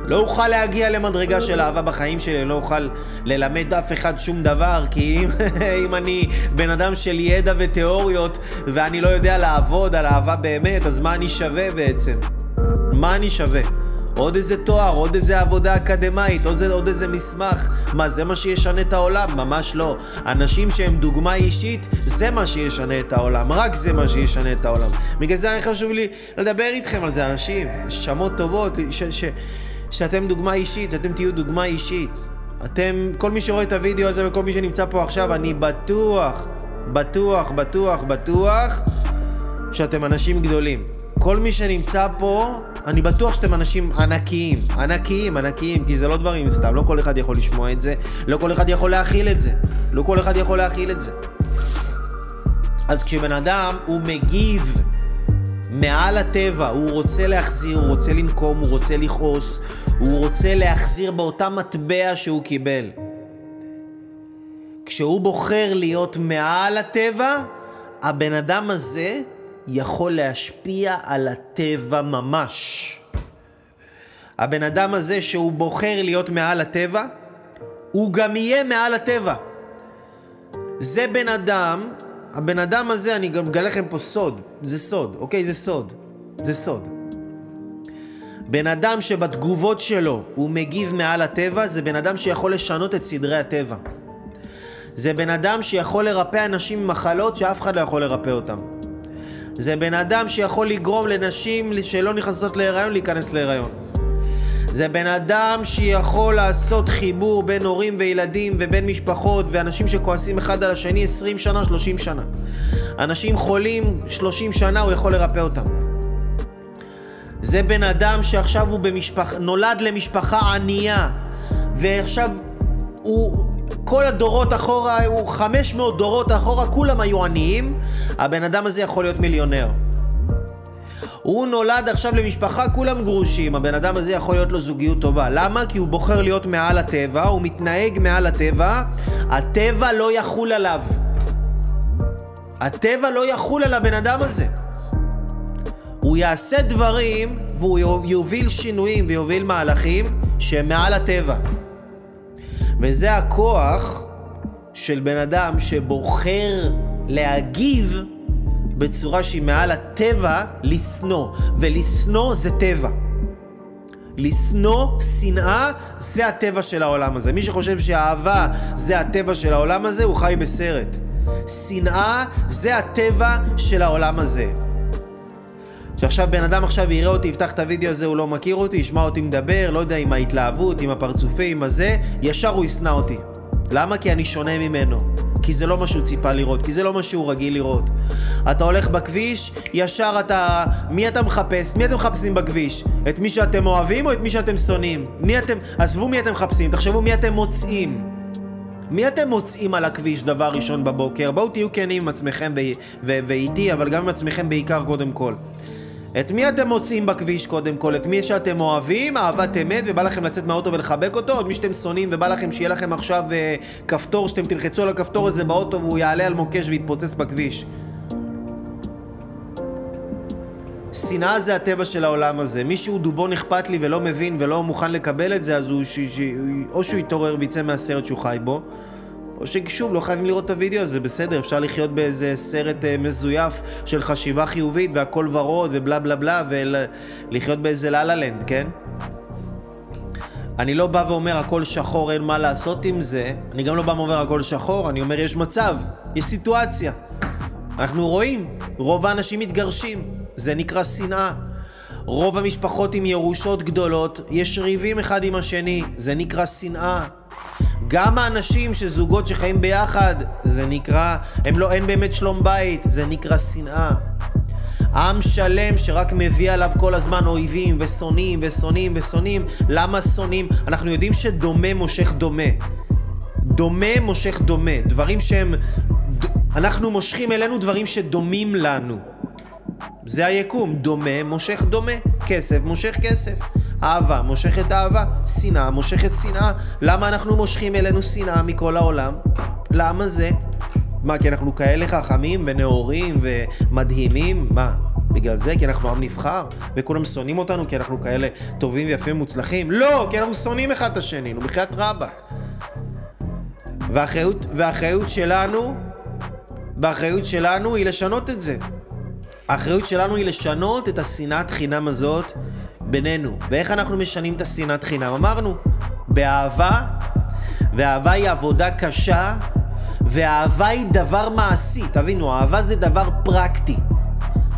לא אוכל להגיע למדרגה של אהבה בחיים שלי, לא אוכל ללמד אף אחד שום דבר, כי אם, *laughs* אם אני בן אדם של ידע ותיאוריות ואני לא יודע לעבוד על אהבה באמת, אז מה אני שווה בעצם? מה אני שווה? עוד איזה תואר, עוד איזה עבודה אקדמאית, עוד, עוד איזה מסמך. מה, זה מה שישנה את העולם? ממש לא. אנשים שהם דוגמה אישית, זה מה שישנה את העולם. רק זה מה שישנה את העולם. בגלל זה היה חשוב לי לדבר איתכם על זה, אנשים. שמות טובות, ש, ש, שאתם דוגמה אישית, שאתם תהיו דוגמה אישית. אתם, כל מי שרואה את הוידאו הזה וכל מי שנמצא פה עכשיו, אני בטוח, בטוח, בטוח, בטוח, שאתם אנשים גדולים. כל מי שנמצא פה, אני בטוח שאתם אנשים ענקיים, ענקיים, ענקיים, כי זה לא דברים סתם, לא כל אחד יכול לשמוע את זה, לא כל אחד יכול להכיל את זה, לא כל אחד יכול להכיל את זה. אז כשבן אדם הוא מגיב מעל הטבע, הוא רוצה להחזיר, הוא רוצה לנקום, הוא רוצה לכעוס, הוא רוצה להחזיר באותה מטבע שהוא קיבל. כשהוא בוחר להיות מעל הטבע, הבן אדם הזה יכול להשפיע על הטבע ממש. הבן אדם הזה שהוא בוחר להיות מעל הטבע, הוא גם יהיה מעל הטבע. זה בן אדם, הבן אדם הזה, אני גם אגלה לכם פה סוד, זה סוד, אוקיי? זה סוד, זה סוד. בן אדם שבתגובות שלו הוא מגיב מעל הטבע, זה בן אדם שיכול לשנות את סדרי הטבע. זה בן אדם שיכול לרפא אנשים ממחלות שאף אחד לא יכול לרפא אותם. זה בן אדם שיכול לגרום לנשים שלא נכנסות להיריון להיכנס להיריון. זה בן אדם שיכול לעשות חיבור בין הורים וילדים ובין משפחות ואנשים שכועסים אחד על השני 20 שנה, 30 שנה. אנשים חולים 30 שנה, הוא יכול לרפא אותם. זה בן אדם שעכשיו הוא במשפח... נולד למשפחה ענייה ועכשיו הוא כל הדורות אחורה, הוא 500 דורות אחורה, כולם היו עניים, הבן אדם הזה יכול להיות מיליונר. הוא נולד עכשיו למשפחה, כולם גרושים, הבן אדם הזה יכול להיות לו זוגיות טובה. למה? כי הוא בוחר להיות מעל הטבע, הוא מתנהג מעל הטבע, הטבע לא יחול עליו. הטבע לא יחול על הבן אדם הזה. הוא יעשה דברים והוא יוביל שינויים ויוביל מהלכים שהם מעל הטבע. וזה הכוח של בן אדם שבוחר להגיב בצורה שהיא מעל הטבע לשנוא, ולשנוא זה טבע. לשנוא, שנאה, זה הטבע של העולם הזה. מי שחושב שאהבה זה הטבע של העולם הזה, הוא חי בסרט. שנאה זה הטבע של העולם הזה. שעכשיו בן אדם עכשיו יראה אותי, יפתח את הוידאו הזה, הוא לא מכיר אותי, ישמע אותי מדבר, לא יודע, עם ההתלהבות, עם הפרצופים, עם הזה, ישר הוא ישנא אותי. למה? כי אני שונה ממנו. כי זה לא מה שהוא ציפה לראות, כי זה לא מה שהוא רגיל לראות. אתה הולך בכביש, ישר אתה... מי אתה מחפש? מי אתם מחפשים בכביש? את מי שאתם אוהבים או את מי שאתם שונאים? מי אתם... עזבו מי אתם מחפשים, תחשבו מי אתם מוצאים. מי אתם מוצאים על הכביש דבר ראשון בבוקר? בואו תהיו כנים עם עצמכם ואיתי, אבל גם עם עצמכם בעיקר קודם כל. את מי אתם מוצאים בכביש קודם כל? את מי שאתם אוהבים, אהבת אמת, ובא לכם לצאת מהאוטו ולחבק אותו? או את מי שאתם שונאים ובא לכם שיהיה לכם עכשיו uh, כפתור שאתם תלחצו על הכפתור הזה באוטו והוא יעלה על מוקש ויתפוצץ בכביש? שנאה זה הטבע של העולם הזה. מישהו דובון אכפת לי ולא מבין ולא מוכן לקבל את זה, אז הוא ש... ש... או שהוא יתעורר ויצא מהסרט שהוא חי בו, או ששוב, לא חייבים לראות את הוידאו הזה, בסדר, אפשר לחיות באיזה סרט אה, מזויף של חשיבה חיובית והכל ורוד ובלה בלה בלה ולחיות באיזה לה לה לנד, כן? אני לא בא ואומר הכל שחור, אין מה לעשות עם זה, אני גם לא בא ואומר הכל שחור, אני אומר יש מצב, יש סיטואציה. אנחנו רואים, רוב האנשים מתגרשים, זה נקרא שנאה. רוב המשפחות עם ירושות גדולות, יש ריבים אחד עם השני, זה נקרא שנאה. גם האנשים שזוגות שחיים ביחד, זה נקרא, הם לא, אין באמת שלום בית, זה נקרא שנאה. עם שלם שרק מביא עליו כל הזמן אויבים ושונאים ושונאים ושונאים. למה שונאים? אנחנו יודעים שדומה מושך דומה. דומה מושך דומה. דברים שהם... אנחנו מושכים אלינו דברים שדומים לנו. זה היקום. דומה מושך דומה. כסף מושך כסף. אהבה מושכת אהבה, שנאה מושכת שנאה. למה אנחנו מושכים אלינו שנאה מכל העולם? למה זה? מה, כי אנחנו כאלה חכמים ונאורים ומדהימים? מה, בגלל זה? כי אנחנו עם נבחר? וכולם שונאים אותנו כי אנחנו כאלה טובים ויפים ומוצלחים? לא, כי אנחנו שונאים אחד את השני, נו, בחייאת רבאק. והאחריות, והאחריות שלנו, והאחריות שלנו היא לשנות את זה. האחריות שלנו היא לשנות את השנאת חינם הזאת בינינו. ואיך אנחנו משנים את השנאת חינם? אמרנו, באהבה, ואהבה היא עבודה קשה, ואהבה היא דבר מעשי. תבינו, אהבה זה דבר פרקטי.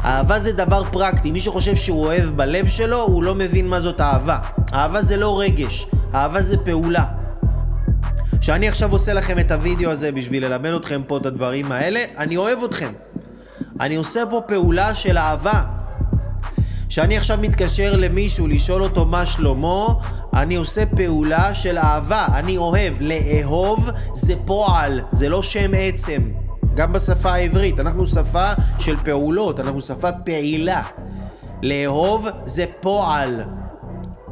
אהבה זה דבר פרקטי. מי שחושב שהוא אוהב בלב שלו, הוא לא מבין מה זאת אהבה. אהבה זה לא רגש, אהבה זה פעולה. כשאני עכשיו עושה לכם את הוידאו הזה בשביל ללמד אתכם פה את הדברים האלה, אני אוהב אתכם. אני עושה פה פעולה של אהבה. כשאני עכשיו מתקשר למישהו לשאול אותו מה שלמה, אני עושה פעולה של אהבה, אני אוהב. לאהוב זה פועל, זה לא שם עצם. גם בשפה העברית, אנחנו שפה של פעולות, אנחנו שפה פעילה. לאהוב זה פועל.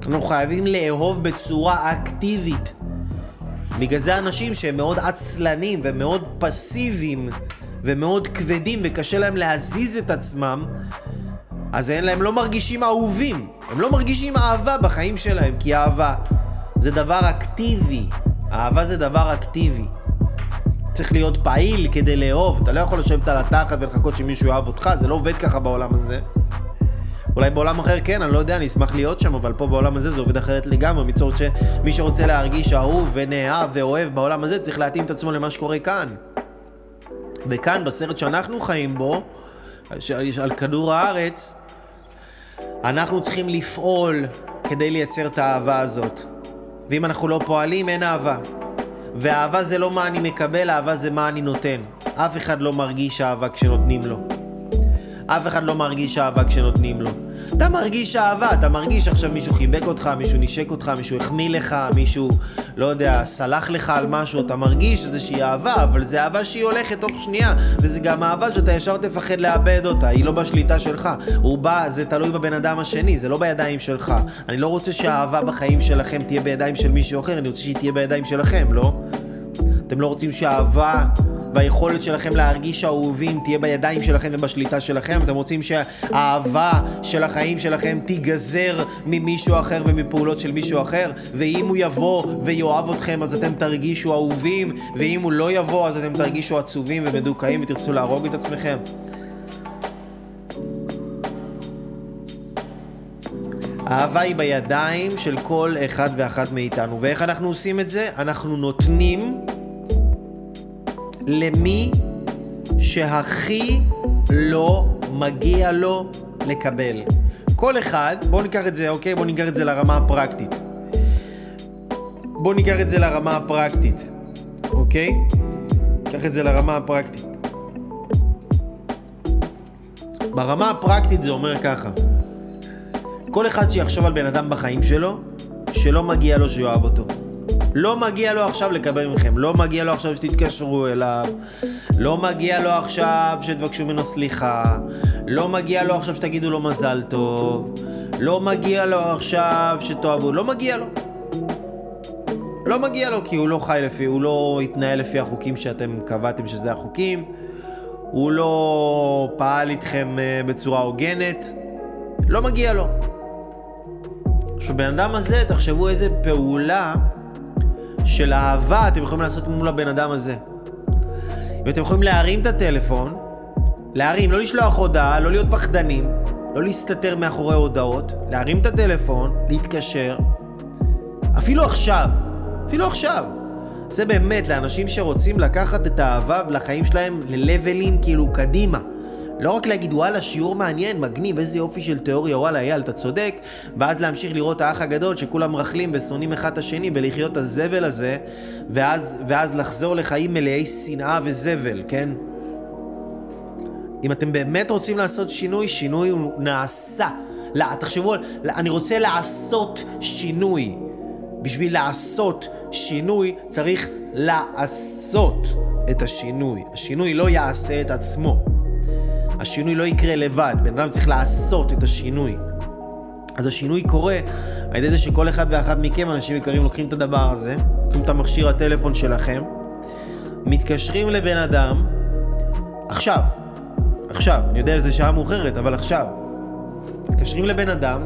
אנחנו חייבים לאהוב בצורה אקטיבית. בגלל זה אנשים שהם מאוד עצלנים ומאוד פסיביים ומאוד כבדים וקשה להם להזיז את עצמם, אז אין להם, לא מרגישים אהובים. הם לא מרגישים אהבה בחיים שלהם, כי אהבה זה דבר אקטיבי. אהבה זה דבר אקטיבי. צריך להיות פעיל כדי לאהוב. אתה לא יכול לשבת על התחת ולחכות שמישהו יאהב אותך, זה לא עובד ככה בעולם הזה. אולי בעולם אחר כן, אני לא יודע, אני אשמח להיות שם, אבל פה בעולם הזה זה עובד אחרת לגמרי. מצורת שמי שרוצה להרגיש אהוב ונאהב ואוהב בעולם הזה, צריך להתאים את עצמו למה שקורה כאן. וכאן, בסרט שאנחנו חיים בו, על כדור הארץ, אנחנו צריכים לפעול כדי לייצר את האהבה הזאת. ואם אנחנו לא פועלים, אין אהבה. ואהבה זה לא מה אני מקבל, אהבה זה מה אני נותן. אף אחד לא מרגיש אהבה כשנותנים לו. אף אחד לא מרגיש אהבה כשנותנים לו. אתה מרגיש אהבה, אתה מרגיש עכשיו מישהו חיבק אותך, מישהו נשק אותך, מישהו החמיא לך, מישהו, לא יודע, סלח לך על משהו, אתה מרגיש איזושהי אהבה, אבל זה אהבה שהיא הולכת תוך שנייה, וזה גם אהבה שאתה ישר תפחד לאבד אותה, היא לא בשליטה שלך. הוא בא, זה תלוי בבן אדם השני, זה לא בידיים שלך. אני לא רוצה שהאהבה בחיים שלכם תהיה בידיים של מישהו אחר, אני רוצה שהיא תהיה בידיים שלכם, לא? אתם לא רוצים שהאהבה והיכולת שלכם להרגיש אהובים תהיה בידיים שלכם ובשליטה שלכם. אתם רוצים שהאהבה של החיים שלכם תיגזר ממישהו אחר ומפעולות של מישהו אחר, ואם הוא יבוא ויאהב אתכם אז אתם תרגישו אהובים, ואם הוא לא יבוא אז אתם תרגישו עצובים ומדוכאים ותרצו להרוג את עצמכם. האהבה היא בידיים של כל אחד ואחת מאיתנו. ואיך אנחנו עושים את זה? אנחנו נותנים למי שהכי לא מגיע לו לקבל. כל אחד, בואו ניקח את זה, אוקיי? בואו ניקח את זה לרמה הפרקטית. בואו ניקח את זה לרמה הפרקטית, אוקיי? ניקח את זה לרמה הפרקטית. ברמה הפרקטית זה אומר ככה, כל אחד שיחשוב על בן אדם בחיים שלו, שלא מגיע לו שיאהב אותו. לא מגיע לו עכשיו לקבל מכם, לא מגיע לו עכשיו שתתקשרו אליו, לא מגיע לו עכשיו שתבקשו ממנו סליחה, לא מגיע לו עכשיו שתגידו לו מזל טוב, לא מגיע לו עכשיו שתאהבו, לא מגיע לו. לא מגיע לו כי הוא לא חי לפי, הוא לא התנהל לפי החוקים שאתם קבעתם שזה החוקים, הוא לא פעל איתכם אה, בצורה הוגנת, לא מגיע לו. עכשיו, בן אדם הזה, תחשבו איזה פעולה של אהבה אתם יכולים לעשות מול הבן אדם הזה. אם אתם יכולים להרים את הטלפון, להרים, לא לשלוח הודעה, לא להיות פחדנים, לא להסתתר מאחורי הודעות, להרים את הטלפון, להתקשר, אפילו עכשיו, אפילו עכשיו. זה באמת לאנשים שרוצים לקחת את האהבה לחיים שלהם ללבלים כאילו קדימה. לא רק להגיד וואלה שיעור מעניין, מגניב, איזה יופי של תיאוריה, וואלה אייל אתה צודק, ואז להמשיך לראות האח הגדול שכולם רכלים ושונאים אחד את השני ולחיות את הזבל הזה, ואז, ואז לחזור לחיים מלאי שנאה וזבל, כן? אם אתם באמת רוצים לעשות שינוי, שינוי הוא נעשה. לא, תחשבו, אני רוצה לעשות שינוי. בשביל לעשות שינוי צריך לעשות את השינוי. השינוי לא יעשה את עצמו. השינוי לא יקרה לבד, בן אדם צריך לעשות את השינוי. אז השינוי קורה על ידי זה שכל אחד ואחת מכם, אנשים יקרים, לוקחים את הדבר הזה, לוקחים את המכשיר הטלפון שלכם, מתקשרים לבן אדם, עכשיו, עכשיו, אני יודע שזה שעה מאוחרת, אבל עכשיו, מתקשרים לבן אדם,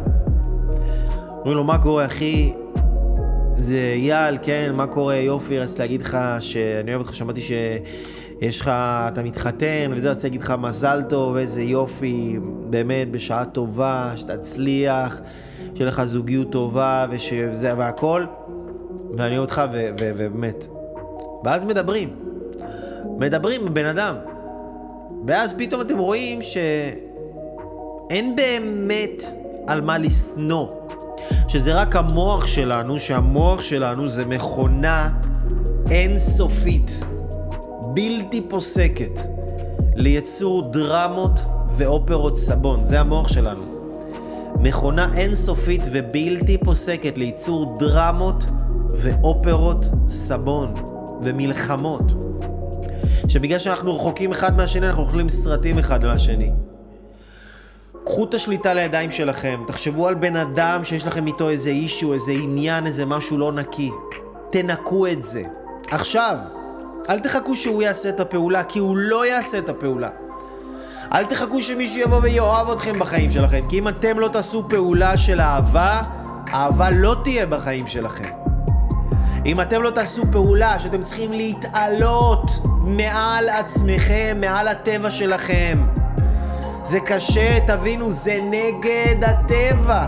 אומרים לו, מה קורה אחי? זה אייל, כן, מה קורה? יופי, רציתי להגיד לך שאני אוהב אותך, שמעתי ש... יש לך, אתה מתחתן, וזה רציתי להגיד לך מזל טוב, איזה יופי, באמת, בשעה טובה, שתצליח, שיהיה לך זוגיות טובה, ושזה, והכל, ואני אוהב אותך, ובאמת. ואז מדברים. מדברים עם בן אדם. ואז פתאום אתם רואים שאין באמת על מה לשנוא. שזה רק המוח שלנו, שהמוח שלנו זה מכונה אינסופית. בלתי פוסקת ליצור דרמות ואופרות סבון. זה המוח שלנו. מכונה אינסופית ובלתי פוסקת לייצור דרמות ואופרות סבון ומלחמות. שבגלל שאנחנו רחוקים אחד מהשני, אנחנו אוכלים סרטים אחד מהשני. קחו את השליטה לידיים שלכם, תחשבו על בן אדם שיש לכם איתו איזה אישו, איזה עניין, איזה משהו לא נקי. תנקו את זה. עכשיו, אל תחכו שהוא יעשה את הפעולה, כי הוא לא יעשה את הפעולה. אל תחכו שמישהו יבוא ויאהב אתכם בחיים שלכם, כי אם אתם לא תעשו פעולה של אהבה, אהבה לא תהיה בחיים שלכם. אם אתם לא תעשו פעולה שאתם צריכים להתעלות מעל עצמכם, מעל הטבע שלכם, זה קשה, תבינו, זה נגד הטבע.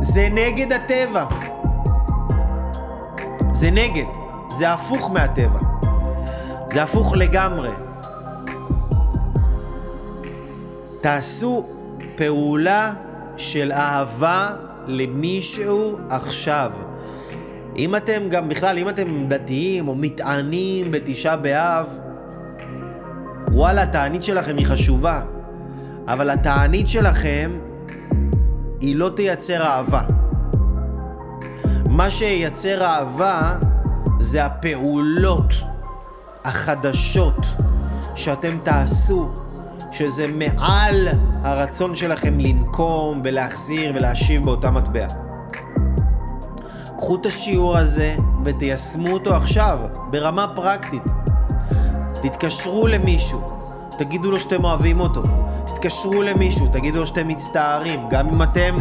זה נגד הטבע. זה נגד. זה הפוך מהטבע. זה הפוך לגמרי. תעשו פעולה של אהבה למישהו עכשיו. אם אתם גם בכלל, אם אתם דתיים או מתענים בתשעה באב, וואלה, התענית שלכם היא חשובה. אבל התענית שלכם היא לא תייצר אהבה. מה שייצר אהבה זה הפעולות החדשות שאתם תעשו, שזה מעל הרצון שלכם לנקום ולהחזיר ולהשיב באותה מטבע. קחו את השיעור הזה ותיישמו אותו עכשיו, ברמה פרקטית. תתקשרו למישהו, תגידו לו שאתם אוהבים אותו. תתקשרו למישהו, תגידו לו שאתם מצטערים, גם אם אתם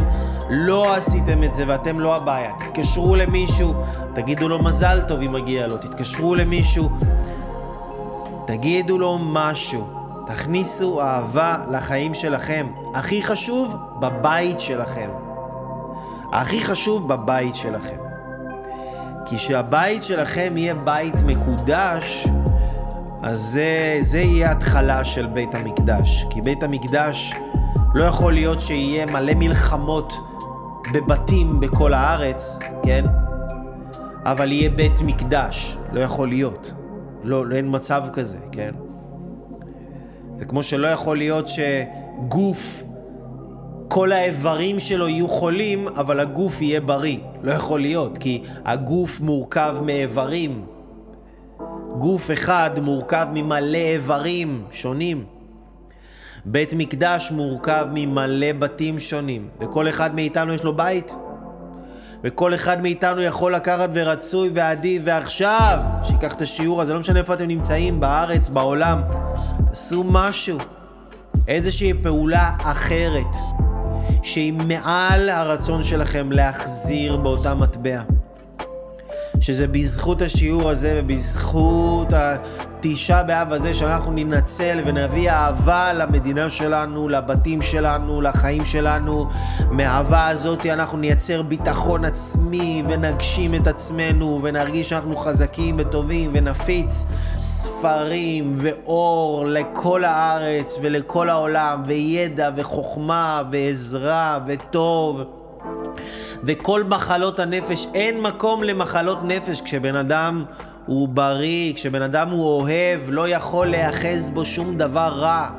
לא עשיתם את זה ואתם לא הבעיה. תתקשרו למישהו, תגידו לו מזל טוב אם מגיע לו, תתקשרו למישהו, תגידו לו משהו. תכניסו אהבה לחיים שלכם. הכי חשוב, בבית שלכם. הכי חשוב, בבית שלכם. כי שהבית שלכם יהיה בית מקודש, אז זה, זה יהיה התחלה של בית המקדש. כי בית המקדש לא יכול להיות שיהיה מלא מלחמות בבתים בכל הארץ, כן? אבל יהיה בית מקדש. לא יכול להיות. לא, לא אין מצב כזה, כן? זה כמו שלא יכול להיות שגוף, כל האיברים שלו יהיו חולים, אבל הגוף יהיה בריא. לא יכול להיות, כי הגוף מורכב מאיברים. גוף אחד מורכב ממלא איברים שונים. בית מקדש מורכב ממלא בתים שונים, וכל אחד מאיתנו יש לו בית. וכל אחד מאיתנו יכול לקחת ורצוי ועדיף ועכשיו, שיקח את השיעור הזה, לא משנה איפה אתם נמצאים, בארץ, בעולם, תעשו משהו, איזושהי פעולה אחרת, שהיא מעל הרצון שלכם להחזיר באותה מטבע. שזה בזכות השיעור הזה ובזכות התשעה באב הזה שאנחנו ננצל ונביא אהבה למדינה שלנו, לבתים שלנו, לחיים שלנו. מהאהבה הזאת אנחנו נייצר ביטחון עצמי ונגשים את עצמנו ונרגיש שאנחנו חזקים וטובים ונפיץ ספרים ואור לכל הארץ ולכל העולם וידע וחוכמה ועזרה וטוב. וכל מחלות הנפש, אין מקום למחלות נפש כשבן אדם הוא בריא, כשבן אדם הוא אוהב, לא יכול להיאחז בו שום דבר רע.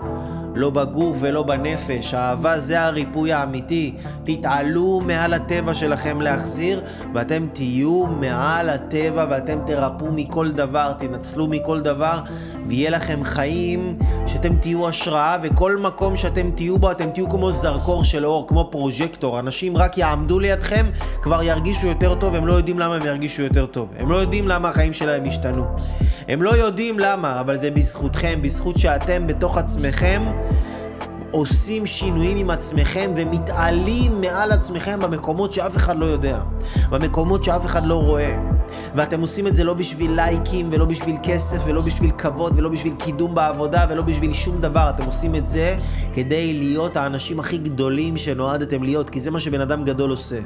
לא בגוף ולא בנפש. האהבה זה הריפוי האמיתי. תתעלו מעל הטבע שלכם להחזיר, ואתם תהיו מעל הטבע ואתם תרפאו מכל דבר, תנצלו מכל דבר, ויהיה לכם חיים שאתם תהיו השראה, וכל מקום שאתם תהיו בו, אתם תהיו כמו זרקור של אור, כמו פרוז'קטור. אנשים רק יעמדו לידכם, כבר ירגישו יותר טוב, הם לא יודעים למה הם ירגישו יותר טוב. הם לא יודעים למה החיים שלהם השתנו. הם לא יודעים למה, אבל זה בזכותכם, בזכות שאתם בתוך עצמכם עושים שינויים עם עצמכם ומתעלים מעל עצמכם במקומות שאף אחד לא יודע, במקומות שאף אחד לא רואה. ואתם עושים את זה לא בשביל לייקים ולא בשביל כסף ולא בשביל כבוד ולא בשביל קידום בעבודה ולא בשביל שום דבר. אתם עושים את זה כדי להיות האנשים הכי גדולים שנועדתם להיות, כי זה מה שבן אדם גדול עושה.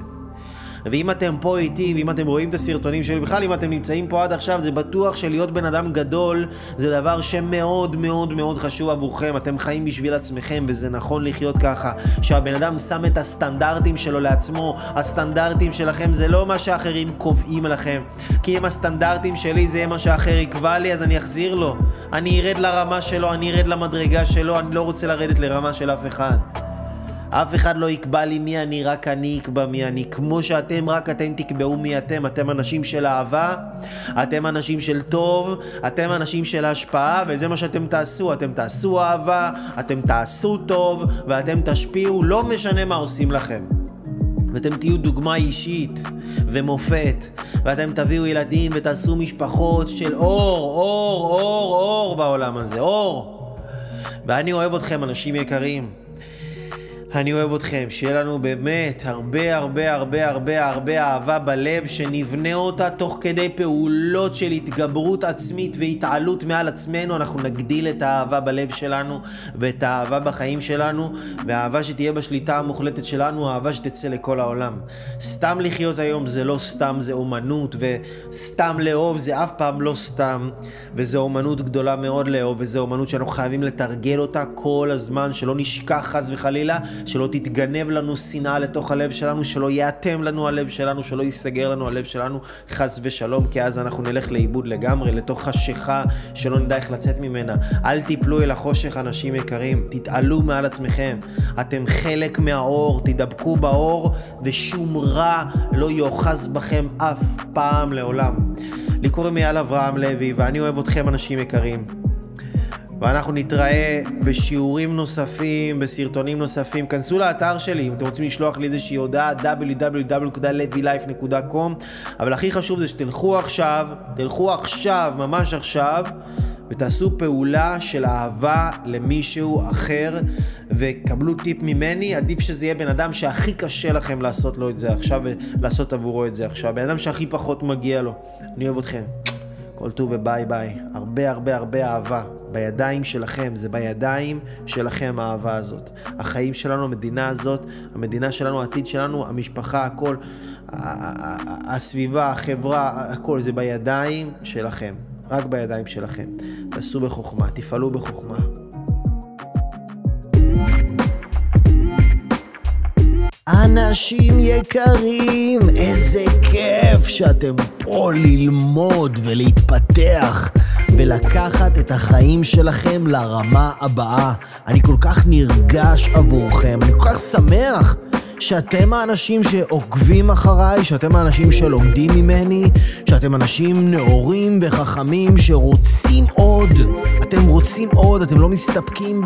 ואם אתם פה איתי, ואם אתם רואים את הסרטונים שלי, בכלל אם אתם נמצאים פה עד עכשיו, זה בטוח שלהיות בן אדם גדול זה דבר שמאוד מאוד מאוד חשוב עבורכם. אתם חיים בשביל עצמכם, וזה נכון לחיות ככה. שהבן אדם שם את הסטנדרטים שלו לעצמו, הסטנדרטים שלכם זה לא מה שאחרים קובעים לכם. כי אם הסטנדרטים שלי זה מה שאחר יקבע לי, אז אני אחזיר לו. אני ארד לרמה שלו, אני ארד למדרגה שלו, אני לא רוצה לרדת לרמה של אף אחד. אף אחד לא יקבע לי מי אני, רק אני אקבע מי אני. כמו שאתם, רק אתם תקבעו מי אתם. אתם אנשים של אהבה, אתם אנשים של טוב, אתם אנשים של השפעה, וזה מה שאתם תעשו. אתם תעשו אהבה, אתם תעשו טוב, ואתם תשפיעו, לא משנה מה עושים לכם. ואתם תהיו דוגמה אישית ומופת, ואתם תביאו ילדים ותעשו משפחות של אור, אור, אור, אור בעולם הזה, אור. ואני אוהב אתכם, אנשים יקרים. אני אוהב אתכם, שיהיה לנו באמת הרבה הרבה הרבה הרבה הרבה אהבה בלב, שנבנה אותה תוך כדי פעולות של התגברות עצמית והתעלות מעל עצמנו, אנחנו נגדיל את האהבה בלב שלנו ואת האהבה בחיים שלנו, והאהבה שתהיה בשליטה המוחלטת שלנו, האהבה שתצא לכל העולם. סתם לחיות היום זה לא סתם, זה אומנות, וסתם לאהוב זה אף פעם לא סתם, וזו אומנות גדולה מאוד לאהוב, וזו אומנות שאנחנו חייבים לתרגל אותה כל הזמן, שלא נשכח חס וחלילה. שלא תתגנב לנו שנאה לתוך הלב שלנו, שלא ייאטם לנו הלב שלנו, שלא ייסגר לנו הלב שלנו, חס ושלום, כי אז אנחנו נלך לאיבוד לגמרי, לתוך חשיכה שלא נדע איך לצאת ממנה. אל תיפלו אל החושך, אנשים יקרים, תתעלו מעל עצמכם. אתם חלק מהאור, תדבקו באור, ושום רע לא יאחז בכם אף פעם לעולם. לי קוראים אייל אברהם לוי, ואני אוהב אתכם, אנשים יקרים. ואנחנו נתראה בשיעורים נוספים, בסרטונים נוספים. כנסו לאתר שלי אם אתם רוצים לשלוח לי איזושהי הודעה www.levylife.com אבל הכי חשוב זה שתלכו עכשיו, תלכו עכשיו, ממש עכשיו, ותעשו פעולה של אהבה למישהו אחר וקבלו טיפ ממני, עדיף שזה יהיה בן אדם שהכי קשה לכם לעשות לו את זה עכשיו ולעשות עבורו את זה עכשיו. בן אדם שהכי פחות מגיע לו. אני אוהב אתכם. כל טוב וביי ביי. הרבה הרבה הרבה אהבה. בידיים שלכם, זה בידיים שלכם האהבה הזאת. החיים שלנו, המדינה הזאת, המדינה שלנו, העתיד שלנו, המשפחה, הכל, הסביבה, החברה, הכל, זה בידיים שלכם. רק בידיים שלכם. תעשו בחוכמה, תפעלו בחוכמה. אנשים יקרים, איזה כיף שאתם פה ללמוד ולהתפתח ולקחת את החיים שלכם לרמה הבאה. אני כל כך נרגש עבורכם, אני כל כך שמח שאתם האנשים שעוקבים אחריי, שאתם האנשים שלומדים ממני, שאתם אנשים נאורים וחכמים שרוצים עוד. אתם רוצים עוד, אתם לא מסתפקים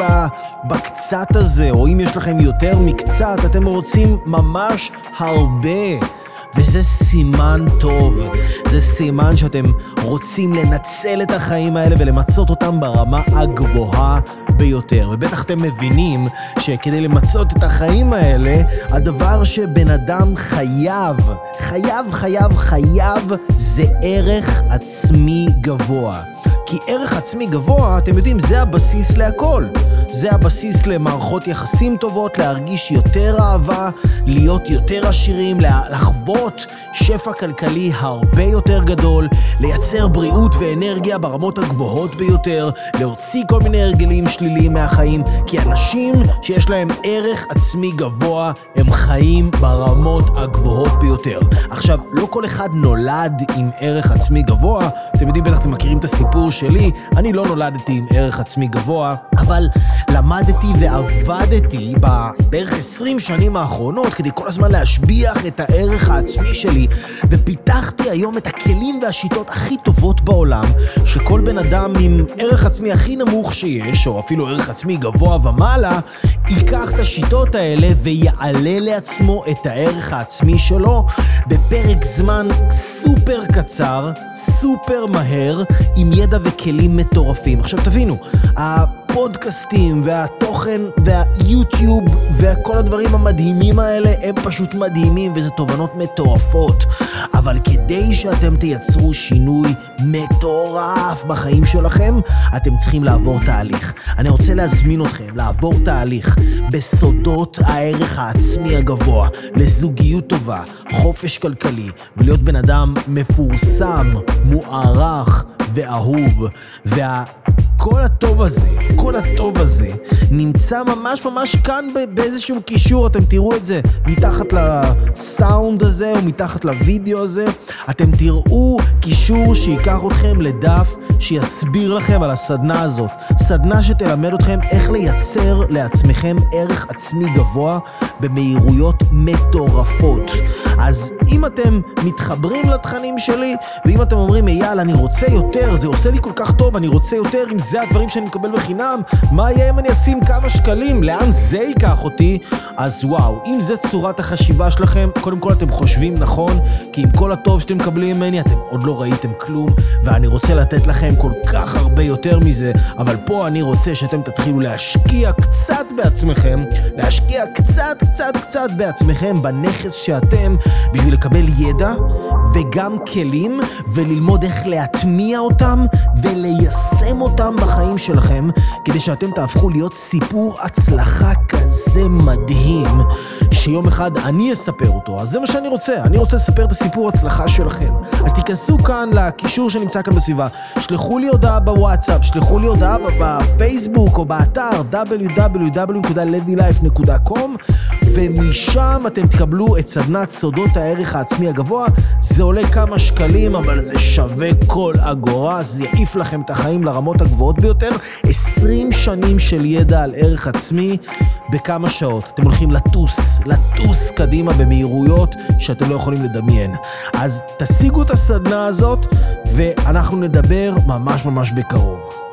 בקצת הזה, או אם יש לכם יותר מקצת, אתם רוצים ממש הרבה. וזה סימן טוב, זה סימן שאתם רוצים לנצל את החיים האלה ולמצות אותם ברמה הגבוהה ביותר. ובטח אתם מבינים שכדי למצות את החיים האלה, הדבר שבן אדם חייב, חייב, חייב, חייב, זה ערך עצמי גבוה. כי ערך עצמי גבוה, אתם יודעים, זה הבסיס להכל. זה הבסיס למערכות יחסים טובות, להרגיש יותר אהבה, להיות יותר עשירים, לחוות שפע כלכלי הרבה יותר גדול, לייצר בריאות ואנרגיה ברמות הגבוהות ביותר, להוציא כל מיני הרגלים שליליים מהחיים, כי אנשים שיש להם ערך עצמי גבוה, הם חיים ברמות הגבוהות ביותר. עכשיו, לא כל אחד נולד עם ערך עצמי גבוה, אתם יודעים, בטח אתם מכירים את הסיפור שלי, אני לא נולדתי עם ערך עצמי גבוה, אבל למדתי ועבדתי בערך 20 שנים האחרונות כדי כל הזמן להשביח את הערך העצמי שלי, ופיתחתי היום את הכלים והשיטות הכי טובות בעולם, שכל בן אדם עם ערך עצמי הכי נמוך שיש, או אפילו ערך עצמי גבוה ומעלה, ייקח את השיטות האלה ויעלה לעצמו את הערך העצמי שלו בפרק זמן סופר קצר, סופר מהר, עם ידע וכלים מטורפים. עכשיו תבינו, הפודקאסטים והתוכן והיוטיוב וכל הדברים המדהימים האלה הם פשוט מדהימים וזה תובנות מטורפות. אבל כדי שאתם תייצרו שינוי מטורף בחיים שלכם, אתם צריכים לעבור תהליך. אני רוצה להזמין אתכם לעבור תהליך בסודות הערך העצמי הגבוה, לזוגיות טובה, חופש כלכלי, ולהיות בן אדם מפורסם, מוערך ואהוב. וה... כל הטוב הזה, כל הטוב הזה, נמצא ממש ממש כאן באיזשהו קישור, אתם תראו את זה מתחת לסאונד הזה או מתחת לוידאו הזה, אתם תראו קישור שייקח אתכם לדף שיסביר לכם על הסדנה הזאת. סדנה שתלמד אתכם איך לייצר לעצמכם ערך עצמי גבוה במהירויות מטורפות. אז אם אתם מתחברים לתכנים שלי, ואם אתם אומרים, אייל, אני רוצה יותר, זה עושה לי כל כך טוב, אני רוצה יותר, אם זה הדברים שאני מקבל בחינם, מה יהיה אם אני אשים כמה שקלים? לאן זה ייקח אותי? אז וואו, אם זה צורת החשיבה שלכם, קודם כל אתם חושבים נכון, כי עם כל הטוב שאתם מקבלים ממני, אתם עוד לא ראיתם כלום, ואני רוצה לתת לכם כל כך הרבה יותר מזה, אבל פה אני רוצה שאתם תתחילו להשקיע קצת בעצמכם, להשקיע קצת, קצת, קצת בעצמכם, בנכס שאתם, בשביל לקבל ידע וגם כלים, וללמוד איך להטמיע אותם וליישם אותם בחיים שלכם, כדי שאתם תהפכו להיות סיפור הצלחה כזה מדהים, שיום אחד אני אספר אותו. אז זה מה שאני רוצה, אני רוצה לספר את הסיפור הצלחה שלכם. אז תיכנסו כאן לקישור שנמצא כאן בסביבה, שלחו לי הודעה בוואטסאפ, שלחו לי הודעה בפייסבוק או באתר www.levylife.com ומשם אתם תקבלו את סדנת סודות הערך העצמי הגבוה. זה עולה כמה שקלים, אבל זה שווה כל אגורה, זה יעיף לכם את החיים לרמות הגבוהות ביותר. 20 שנים של ידע על ערך עצמי בכמה שעות. אתם הולכים לטוס, לטוס קדימה במהירויות שאתם לא יכולים לדמיין. אז תשיגו את הסדנה הזאת, ואנחנו נדבר ממש ממש בקרוב.